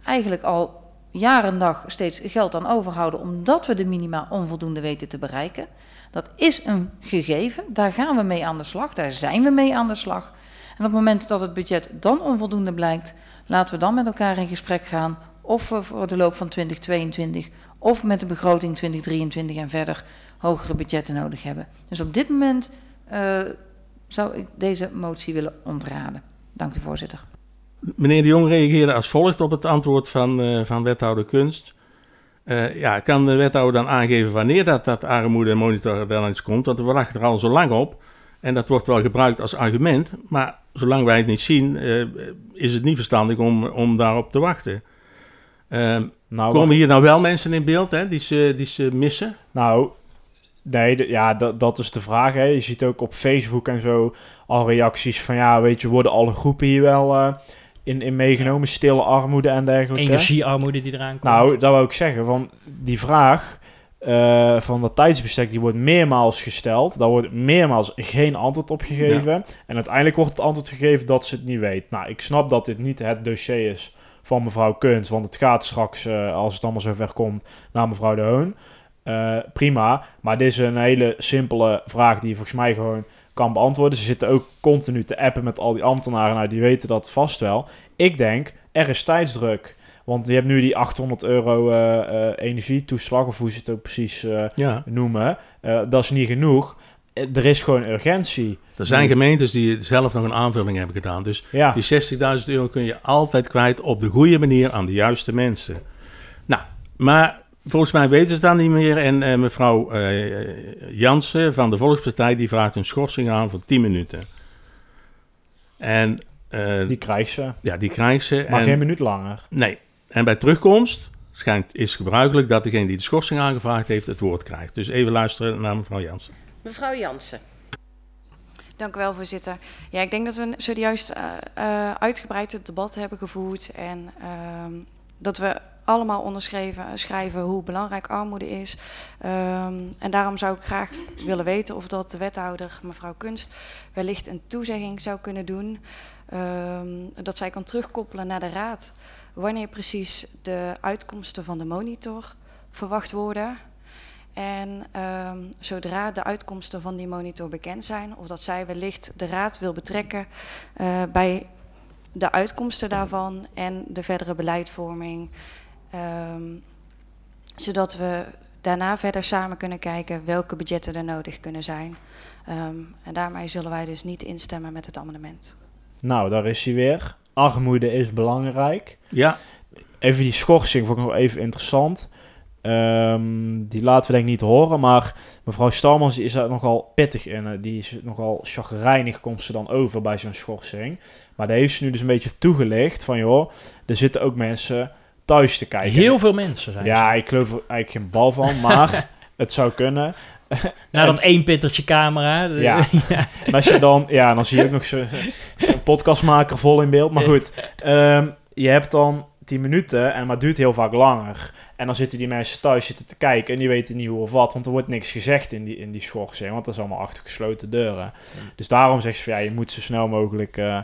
eigenlijk al jaar en dag steeds geld aan overhouden, omdat we de minima onvoldoende weten te bereiken. Dat is een gegeven, daar gaan we mee aan de slag, daar zijn we mee aan de slag. En op het moment dat het budget dan onvoldoende blijkt, laten we dan met elkaar in gesprek gaan of we voor de loop van 2022 of met de begroting 2023 en verder hogere budgetten nodig hebben. Dus op dit moment uh, zou ik deze motie willen ontraden. Dank u voorzitter. Meneer de Jong reageerde als volgt op het antwoord van, uh, van wethouder Kunst. Uh, ja, kan de wethouder dan aangeven wanneer dat, dat armoede monitor wel eens komt? Want we wachten er al zo lang op. En dat wordt wel gebruikt als argument. Maar zolang wij het niet zien, uh, is het niet verstandig om, om daarop te wachten. Uh, nou, komen hier nou wel mensen in beeld hè, die, ze, die ze missen? Nou, nee, de, ja, dat, dat is de vraag. Hè. Je ziet ook op Facebook en zo al reacties van... ja, weet je, worden alle groepen hier wel uh, in, in meegenomen? Stille armoede en dergelijke. Energiearmoede die eraan komt. Nou, dat wou ik zeggen. Van die vraag uh, van dat tijdsbestek... die wordt meermaals gesteld. Daar wordt meermaals geen antwoord op gegeven. Ja. En uiteindelijk wordt het antwoord gegeven dat ze het niet weet. Nou, ik snap dat dit niet het dossier is van mevrouw Kunst. Want het gaat straks, uh, als het allemaal zover komt, naar mevrouw De Hoon. Uh, prima, maar dit is een hele simpele vraag die je volgens mij gewoon kan beantwoorden. Ze zitten ook continu te appen met al die ambtenaren. Nou, die weten dat vast wel. Ik denk, er is tijdsdruk. Want je hebt nu die 800 euro uh, uh, energietoeslag, of hoe ze het ook precies ja. noemen. dat is niet genoeg. Er is gewoon urgentie. Er zijn gemeentes die zelf nog een aanvulling hebben gedaan. Dus ja. die 60.000 euro kun je altijd kwijt op de goede manier aan de juiste mensen. Nou, maar volgens mij weten ze dat niet meer. En uh, mevrouw uh, Jansen van de Volkspartij die vraagt een schorsing aan van 10 minuten. En, uh, die krijgt ze. Ja, die krijgt ze. Maar en, geen minuut langer. Nee. En bij terugkomst schijnt, is gebruikelijk dat degene die de schorsing aangevraagd heeft het woord krijgt. Dus even luisteren naar mevrouw Jansen. Mevrouw Jansen. Dank u wel, voorzitter. Ja, ik denk dat we zojuist uh, uh, uitgebreid het debat hebben gevoerd en uh, dat we allemaal onderschreven schrijven hoe belangrijk armoede is. Um, en daarom zou ik graag willen weten of dat de wethouder, mevrouw Kunst, wellicht een toezegging zou kunnen doen. Um, dat zij kan terugkoppelen naar de raad wanneer precies de uitkomsten van de monitor verwacht worden. En um, zodra de uitkomsten van die monitor bekend zijn, of dat zij wellicht de raad wil betrekken uh, bij de uitkomsten daarvan en de verdere beleidvorming. Um, zodat we daarna verder samen kunnen kijken welke budgetten er nodig kunnen zijn. Um, en daarmee zullen wij dus niet instemmen met het amendement. Nou, daar is hij weer. Armoede is belangrijk. Ja. Even die schorsing vond ik nog even interessant. Um, die laten we denk ik niet horen, maar mevrouw Stalmans is daar nogal pittig in. Die is nogal chagrijnig, komt ze dan over bij zo'n schorsing. Maar daar heeft ze nu dus een beetje toegelicht van, joh, er zitten ook mensen thuis te kijken. Heel veel mensen zijn Ja, ik geloof er eigenlijk geen bal van, maar het zou kunnen. Nou, dat één pittertje camera. Ja. ja. En als je dan, ja, dan zie je ook nog zo'n zo podcastmaker vol in beeld. Maar goed, um, je hebt dan 10 minuten en maar het duurt heel vaak langer. En dan zitten die mensen thuis zitten te kijken en die weten niet hoe of wat, want er wordt niks gezegd in die, in die schorsing, want dat is allemaal achter gesloten deuren. Mm. Dus daarom zegt ze van ja, je moet zo snel mogelijk uh,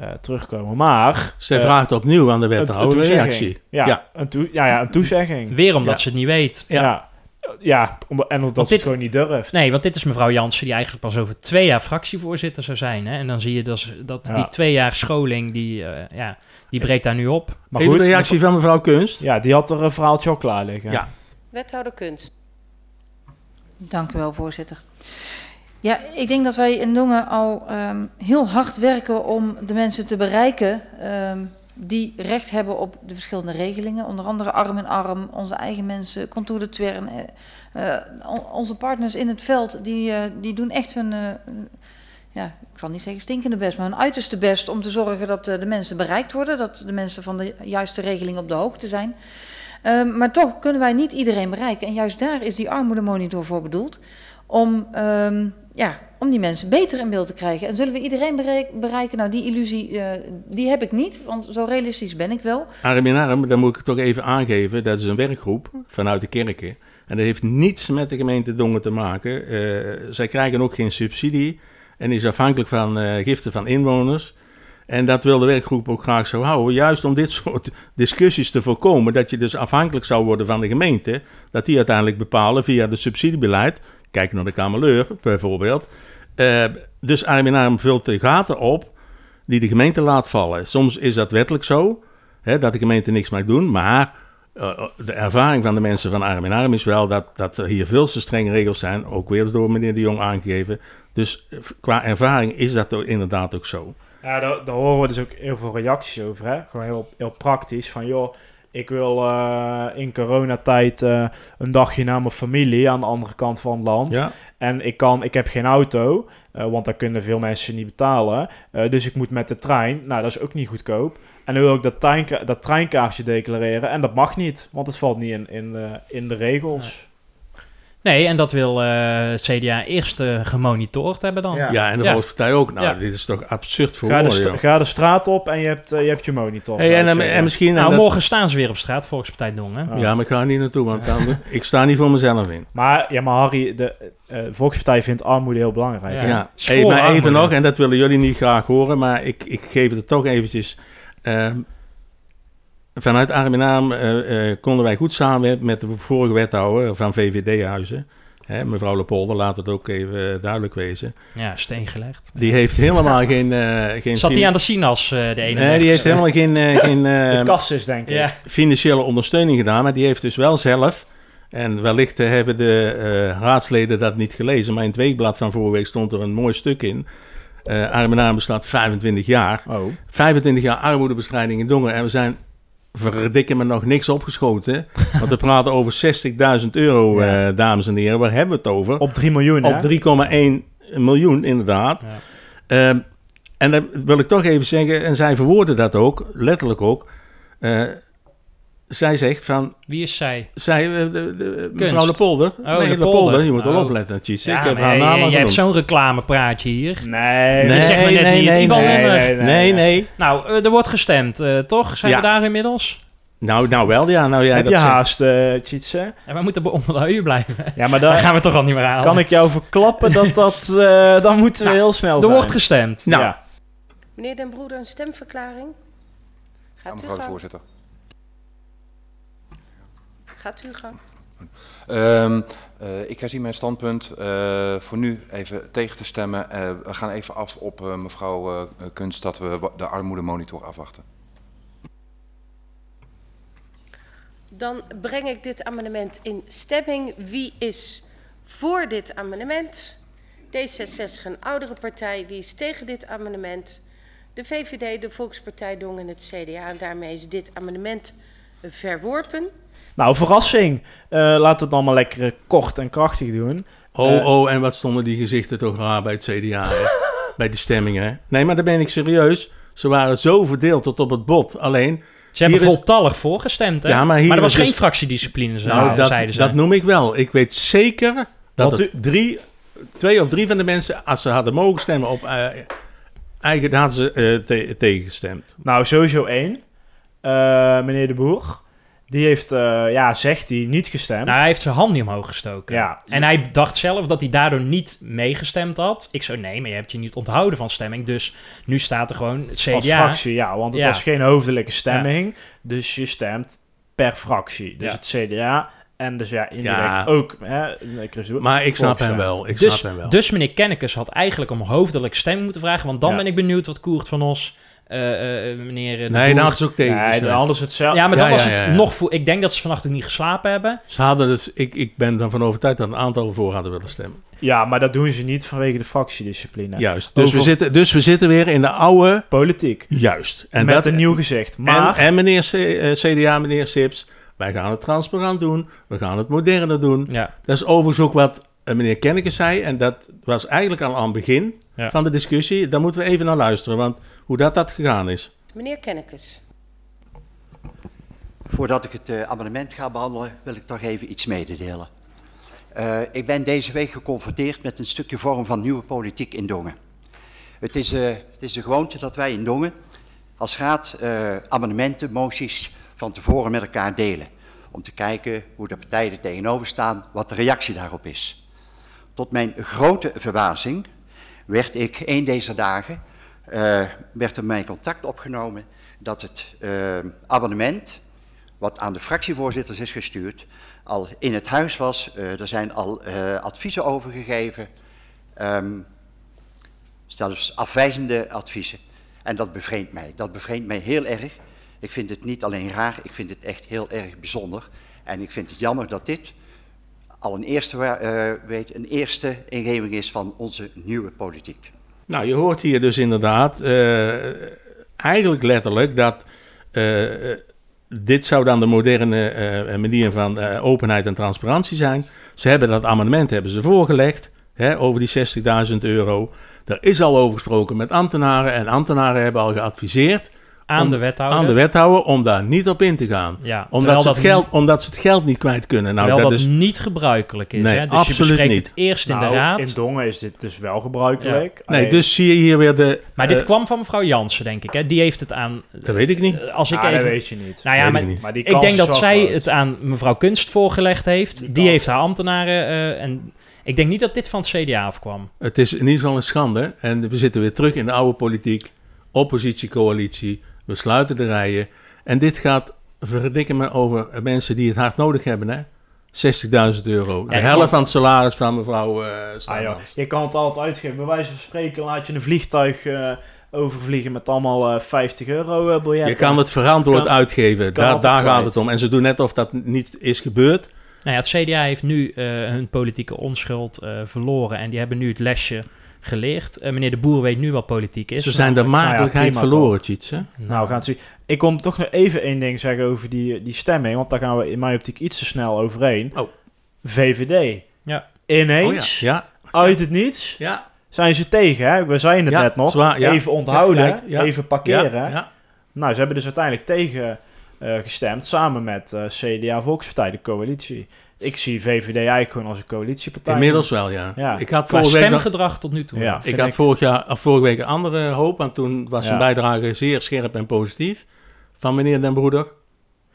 uh, terugkomen. Maar... Ze uh, vraagt opnieuw aan de wethouder een reactie. Ja, ja. Een toe, ja, ja, een toezegging. Weer omdat ja. ze het niet weet. Ja. Ja. En omdat ze het gewoon niet durft. Nee, want dit is mevrouw Jansen die eigenlijk pas over twee jaar fractievoorzitter zou zijn. Hè? En dan zie je dus dat ja. die twee jaar scholing, die, uh, ja, die breekt daar nu op. Maar Even goed, de reactie van mevrouw Kunst. Ja, die had er een verhaaltje al klaar liggen. Ja. Wethouder Kunst. Dank u wel, voorzitter. Ja, ik denk dat wij in Dongen al um, heel hard werken om de mensen te bereiken... Um, die recht hebben op de verschillende regelingen. Onder andere arm in arm, onze eigen mensen, Contour de Twern. Uh, onze partners in het veld, die, uh, die doen echt hun, ja, ik zal niet zeggen stinkende best, maar hun uiterste best om te zorgen dat de mensen bereikt worden. Dat de mensen van de juiste regeling op de hoogte zijn. Uh, maar toch kunnen wij niet iedereen bereiken. En juist daar is die armoedemonitor voor bedoeld. Om um, ja, om die mensen beter in beeld te krijgen. En zullen we iedereen bereik- bereiken? Nou, die illusie, eh, die heb ik niet, want zo realistisch ben ik wel. Arm in arm, dan moet ik toch even aangeven, dat is een werkgroep vanuit de kerken. En dat heeft niets met de gemeente Dongen te maken. Eh, zij krijgen ook geen subsidie en is afhankelijk van eh, giften van inwoners. En dat wil de werkgroep ook graag zo houden. Juist om dit soort discussies te voorkomen. Dat je dus afhankelijk zou worden van de gemeente. Dat die uiteindelijk bepalen via de subsidiebeleid. Kijk naar de Kamerleur bijvoorbeeld. Eh, dus arm vult de gaten op die de gemeente laat vallen. Soms is dat wettelijk zo. Hè, dat de gemeente niks mag doen. Maar eh, de ervaring van de mensen van arm in arm is wel dat, dat er hier veel te strenge regels zijn. Ook weer door meneer de Jong aangegeven. Dus eh, qua ervaring is dat inderdaad ook zo. Ja, daar, daar horen we dus ook heel veel reacties over. Hè? Gewoon heel, heel praktisch. Van joh, ik wil eh, in coronatijd eh een dagje naar mijn familie aan de andere kant van het land. Ja. En ik, kan, ik heb geen auto, eh, want daar kunnen veel mensen niet betalen. Dus ik moet met de trein. Nou, dat is ook niet goedkoop. En dan wil ik dat, dat treinkaartje declareren. En dat mag niet, want het valt niet in, in, in de regels. Nee, en dat wil eh, het CDA eerst eh, gemonitord hebben dan. Ja, en de Volkspartij ook. Nou, Ja. dit is toch absurd voor Ga woorden, ga de straat op en je hebt, eh, je, hebt je monitor. Hey, en, misschien... Nou, en dat- morgen staan ze weer op straat, Volkspartij Dongen. Ja, maar ik ga er niet naartoe, want dan, ik sta niet voor mezelf in. Maar, ja, maar Harry, de eh, Volkspartij vindt armoede heel belangrijk. Ja, Hey, maar even nog, en dat willen jullie niet graag horen, maar ik, ik geef het toch eventjes. ehm, vanuit in Arm eh, eh, konden wij goed samenwerken met de vorige wethouder van VVD-huizen. Hè, mevrouw Lepolder, laat het ook even eh, duidelijk wezen. Ja, steen gelegd. Die heeft helemaal geen... eh geen Zat hij aan de sinas, eh, de ene Nee, die heeft helemaal geen, eh, geen De kassis, denk ik. Financiële ondersteuning gedaan. Maar die heeft dus wel zelf... En wellicht hebben de eh, raadsleden dat niet gelezen. Maar in het weekblad van vorige week stond er een mooi stuk in. Eh Arm bestaat 25 jaar. Oh. 25 jaar armoedebestrijding in Dongen. En we zijn verdikken me nog niks opgeschoten. Want we praten over 60.000 euro, Ja. eh, dames en heren. Waar hebben we het over? Op 3 miljoen? Op 3,1 miljoen, inderdaad. Ehm, en dan wil ik toch even zeggen, en zij verwoorden dat ook, letterlijk ook. Eh, zij zegt van... Wie is zij? Zij, eh, de, de, mevrouw. Lepolder. Oh, nee, Lepolder. Lepolder. Je moet wel Oh. opletten, Tjitse. Ja, ik heb haar jij- naam al jij hebt zo'n reclamepraatje hier. Nee, Nee, Je zegt me net nee, niet nee, nee, nee, nee. Nou, eh, er wordt gestemd, eh, toch? Zijn Ja. we daar inmiddels? Nou, nou wel, ja. Nou, jij Heb dat je haast, eh Tjitse? En we moeten onder de uur blijven. Ja, maar daar gaan we toch al niet meer halen. kan ik jou verklappen dat dat... eh, dan moeten we Nou, heel snel Er zijn. wordt gestemd. Nou. Ja. Meneer Den Broeder, een stemverklaring? Ja, Gaat u mevrouw de gang. voorzitter. Gaat u gang. Ehm, eh, ik herzie mijn standpunt eh, voor nu even tegen te stemmen. Eh, we gaan even af op mevrouw Kunst dat we de armoedemonitor afwachten. Dan breng ik dit amendement in stemming. Wie is voor dit amendement? D66, een oudere partij. Wie is tegen dit amendement? De VVD, de Volkspartij Dong en het CDA. En daarmee is dit amendement verworpen. Nou, verrassing. Eh, laten we het dan maar lekker eh, kort en krachtig doen. Oh, Eh, oh, en wat stonden die gezichten toch raar bij het CDA, hè? bij die stemmingen. hè? Nee, maar daar ben ik serieus. Ze waren zo verdeeld tot op het bot. Alleen... Ze hebben is- voltallig voorgestemd, hè? Ja, maar hier er was dus- geen fractiediscipline, zo, Nou, dat, zeiden ze. dat noem ik wel. Ik weet zeker dat er drie, twee of drie van de mensen, als ze hadden mogen stemmen op eh, eigen, dan hadden ze eh, te- tegengestemd. Nou, sowieso één. Eh, meneer De Boer. Die heeft, eh, ja, zegt hij, niet gestemd. Nou, hij heeft zijn hand niet omhoog gestoken. Ja. En hij dacht zelf dat hij daardoor niet meegestemd had. Ik zo, nee, maar je hebt je niet onthouden van stemming. Dus nu staat er gewoon het CDA. Als fractie, ja. Want het Ja. was geen hoofdelijke stemming. Dus je stemt per fractie. Dus Ja. het CDA en dus ja, indirect Ja. ook. Hè, Maar ik snap hem wel. Ik Dus, snap hem wel. dus meneer Kennekes had eigenlijk om hoofdelijke stemming moeten vragen. Want dan Ja. ben ik benieuwd wat Koert van Os, eh, eh, meneer... eh, de nee, ze ook tegen. Nee, dan hadden ze het zelf. Ja, maar dan Ja, was het ja, ja. nog... Voor, ik denk dat ze vannacht ook niet geslapen hebben. Ze hadden dus, ik, ik ben ervan overtuigd dat een aantal ervoor hadden willen stemmen. Ja, maar dat doen ze niet vanwege de fractiediscipline. Juist. Dus, Over we zitten, dus we zitten weer in de oude... Politiek. Juist. En met een nieuw gezicht. Maar En, en meneer C- CDA, meneer Sips, wij gaan het transparant doen. We gaan het moderner doen. Ja. Dat is overigens ook wat meneer Kennekes zei. En dat was eigenlijk al aan het begin Ja. van de discussie. Daar moeten we even naar luisteren. Want hoe dat, dat gegaan is. Meneer Kennekes. Voordat ik het eh, amendement ga behandelen, wil ik toch even iets mededelen. Eh, ik ben deze week geconfronteerd met een stukje vorm van nieuwe politiek in Dongen. Het is, eh, het is de gewoonte dat wij in Dongen als raad eh, amendementen, moties van tevoren met elkaar delen. Om te kijken hoe de partijen er tegenover staan, wat de reactie daarop is. Tot mijn grote verbazing werd ik een deze dagen, eh, werd er mij contact opgenomen dat het eh, abonnement, wat aan de fractievoorzitters is gestuurd, al in het huis was. Eh, er zijn al adviezen over gegeven, ehm, zelfs afwijzende adviezen. En dat bevreemdt mij. Dat bevreemdt mij heel erg. Ik vind het niet alleen raar, ik vind het echt heel erg bijzonder. En ik vind het jammer dat dit al een eerste, eh, weet, een eerste ingeving is van onze nieuwe politiek. Nou, je hoort hier dus inderdaad, eh, eigenlijk letterlijk, dat eh, dit zou dan de moderne eh, manier van openheid en transparantie zijn. Ze hebben dat amendement hebben ze voorgelegd, hè, over die 60.000 euro. Er is al over gesproken met ambtenaren en ambtenaren hebben al geadviseerd Aan om- de wethouder. aan de wethouder om daar niet op in te gaan. Ja, omdat, ze het dat geld, omdat ze het geld niet kwijt kunnen. Nou, Terwijl dat dat is niet gebruikelijk is. Nee, hè? Dus je absoluut bespreekt niet. het eerst in de Nou, raad. In Dongen is dit dus wel gebruikelijk. Nee, dus zie je hier weer de... Maar dit eh, kwam van mevrouw Jansen, denk ik. Hè? Die heeft het aan... Dat weet ik niet. Als ik Ah, dat even... weet je niet. Nou ja, Weet maar, ik niet. Maar die ik denk dat zij groot. het aan mevrouw Kunst voorgelegd heeft. Die, heeft haar ambtenaren... eh, en ik denk niet dat dit van het CDA afkwam. Het is in ieder geval een schande. En we zitten weer terug in de oude politiek. Oppositie, coalitie. We sluiten de rijen. En dit gaat, verdikken me, over mensen die het hard nodig hebben. hè. 60.000 euro. de Ja, helft van het salaris van mevrouw eh Ah, joh, je kan het altijd uitgeven. Bij wijze van spreken laat je een vliegtuig eh, overvliegen met allemaal eh, 50 euro eh, biljetten. Je kan het verantwoord Kan- uitgeven. kan Daar, daar gaat het om. En ze doen net of dat niet is gebeurd. Nou ja, het CDA heeft nu eh, hun politieke onschuld eh, verloren. En die hebben nu het lesje geleerd. Eh, meneer De Boer weet nu wat politiek is. Ze zijn de namelijk- maagdelijkheid prima verloren? Tjits. hè? Nou, we gaan het zien. Ik kom toch nog even één ding zeggen over die, die stemming. Want daar gaan we in mijn optiek iets te snel overheen. Oh. VVD. Ja. Ineens, Oh ja. uit het niets, Ja. zijn ze tegen. Hè? We zeiden het Ja, net nog. zwaar, ja. Even onthouden, even parkeren. Ja, ja. Nou, ze hebben dus uiteindelijk tegen eh, gestemd. Samen met eh, CDA Volkspartij, de coalitie. Ik zie VVD eigenlijk gewoon als een coalitiepartij. Inmiddels wel, ja. Ja. Ik had Qua nog- stemgedrag tot nu toe. Ja. Ik had vorig jaar, of vorige week een andere hoop, want toen was zijn Ja. bijdrage zeer scherp en positief van meneer Den Broeder.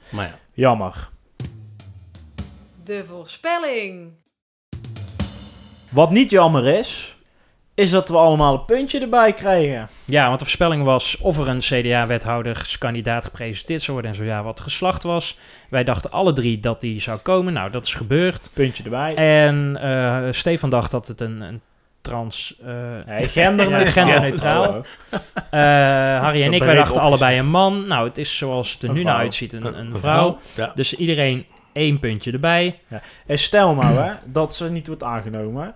Maar ja, Jammer. De voorspelling. Wat niet jammer is, is dat we allemaal een puntje erbij krijgen. Ja, want de voorspelling was of er een CDA-wethouderskandidaat gepresenteerd zou worden en zo ja, wat geslacht was. Wij dachten alle drie dat die zou komen. Nou, dat is gebeurd. Puntje erbij. En eh, Stefan dacht dat het een, een trans... eh, Nee, genderneutraal. ja, genderneutraal. Eh, Harry en ik, wij dachten allebei een man. Nou, het is zoals het er nu naar uitziet, een, een, Een vrouw. ja. Dus iedereen één puntje erbij. En stel nou hè, dat ze niet wordt aangenomen.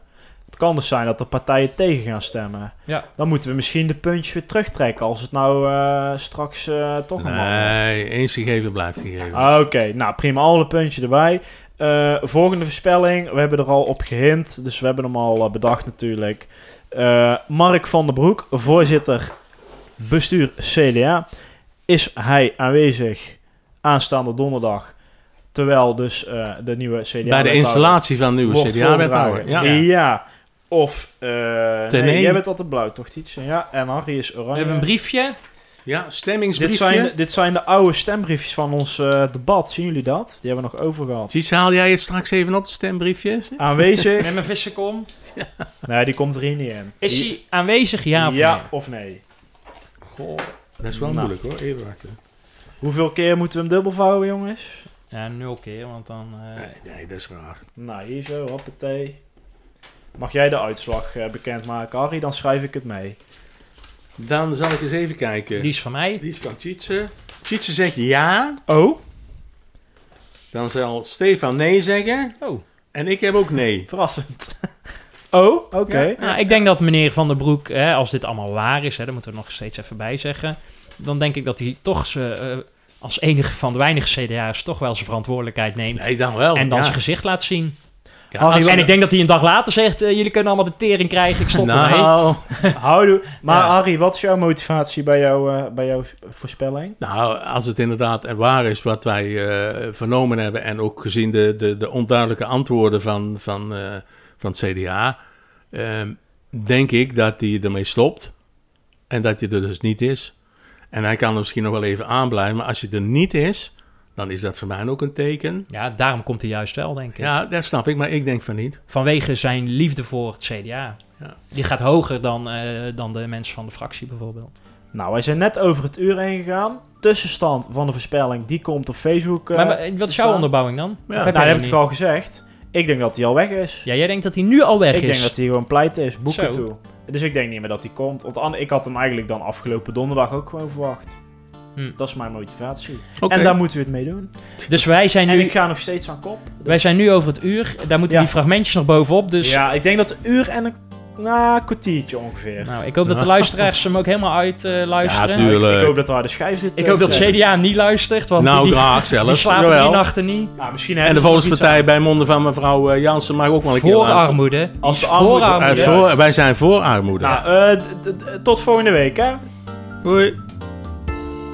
Het kan dus zijn dat de partijen tegen gaan stemmen. Ja. Dan moeten we misschien de puntjes weer terugtrekken als het nou eh, straks eh, toch wordt. nee, eens gegeven blijft gegeven. Ah, Oké, nou prima, alle puntje erbij. Eh, volgende voorspelling, we hebben er al op gehind, dus we hebben hem al bedacht natuurlijk. Eh, Mark van der Broek, voorzitter bestuur CDA. Is hij aanwezig aanstaande donderdag, terwijl dus eh, de nieuwe CDA... Bij de installatie van de nieuwe CDA-wethouder. Ja. Ja. Of, eh Ten nee, jij bent altijd blauw, toch iets? Ja, en Harry is oranje. We hebben een briefje. ja, Dit stemmingsbriefje. zijn, dit zijn de oude stembriefjes van ons eh, debat. Zien jullie dat? Die hebben we nog over gehad. Ties, haal jij het straks even op, het stembriefje? Aanwezig? Met mijn vissenkom. nee, die komt er hier niet in. Is Die- hij aanwezig, ja of ja nee? of nee? Goh, dat is wel Nou. moeilijk hoor, even wachten. Hoeveel keer moeten we hem dubbel vouwen, jongens? Ja, nul keer, want dan... eh, Nee, nee, dat is raar. Nou, hier zo, hoppatee. Mag jij de uitslag eh, bekendmaken, Harry? Dan schrijf ik het mee. Dan zal ik eens even kijken. Die is van mij. Die is van Tjitse. Tjitse zegt ja. Oh? Dan zal Stefan nee zeggen. Oh. En ik heb ook nee. Verrassend. oh, oké. Ja, nou, ik denk dat meneer Van der Broek, hè, als dit allemaal waar is, hè, daar moeten we nog steeds even bij zeggen, dan denk ik dat hij toch ze, eh, als enige van de weinige CDA's toch wel zijn verantwoordelijkheid neemt Nee, dan wel. en dan ja. zijn gezicht laat zien. Harry, en ik denk dat hij een dag later zegt, eh, jullie kunnen allemaal de tering krijgen, ik stop Nou, ermee. houdoe. Maar Ja. Harry, wat is jouw motivatie bij, jou, eh, bij jouw voorspelling? Nou, als het inderdaad er waar is wat wij eh, vernomen hebben en ook gezien de, de, de onduidelijke antwoorden van, van, eh, van het CDA, ehm, denk ik dat hij ermee stopt en dat hij er dus niet is. En hij kan er misschien nog wel even aanblijven, maar als hij er niet is, dan is dat voor mij ook een teken. Ja, daarom komt hij juist wel, denk ik. Ja, dat snap ik, maar ik denk van niet. Vanwege zijn liefde voor het CDA. Ja. Die gaat hoger dan, eh, dan de mensen van de fractie bijvoorbeeld. Nou, wij zijn net over het uur heen gegaan. Tussenstand van de voorspelling, die komt op Facebook. eh, maar, maar wat is jouw staan. onderbouwing dan? Ja, Of nou, heb dat heb ik al gezegd. Ik denk dat hij al weg is. Ja, jij denkt dat hij nu al weg ik is? denk dat hij gewoon pleit is, boeken Zo. toe. Dus ik denk niet meer dat hij komt. Want an- ik had hem eigenlijk dan afgelopen donderdag ook gewoon verwacht. Hm. Dat is mijn motivatie. Oké. En daar moeten we het mee doen. Dus wij zijn En nu, ik ga nog steeds aan kop. wij zijn nu over het uur. Daar moeten Ja. die fragmentjes nog bovenop. Dus Ja, ik denk dat een uur en een nou, een kwartiertje ongeveer. nou, ik hoop dat de luisteraars hem ook helemaal uit eh, luisteren. Ja, tuurlijk. Ik hoop dat daar de schijf zit. Ik hoop dat. CDA niet luistert, want nou, die, graag die zelfs. slapen Jawel. die nachten niet. Nou, misschien En de Volkspartij bij monden van mevrouw eh, Jansen mag ook wel een keer Voor luisteren. armoede. Als Die voor armoede- Eh, voor, wij zijn voor armoede. Nou, tot volgende week, hè? Hoi.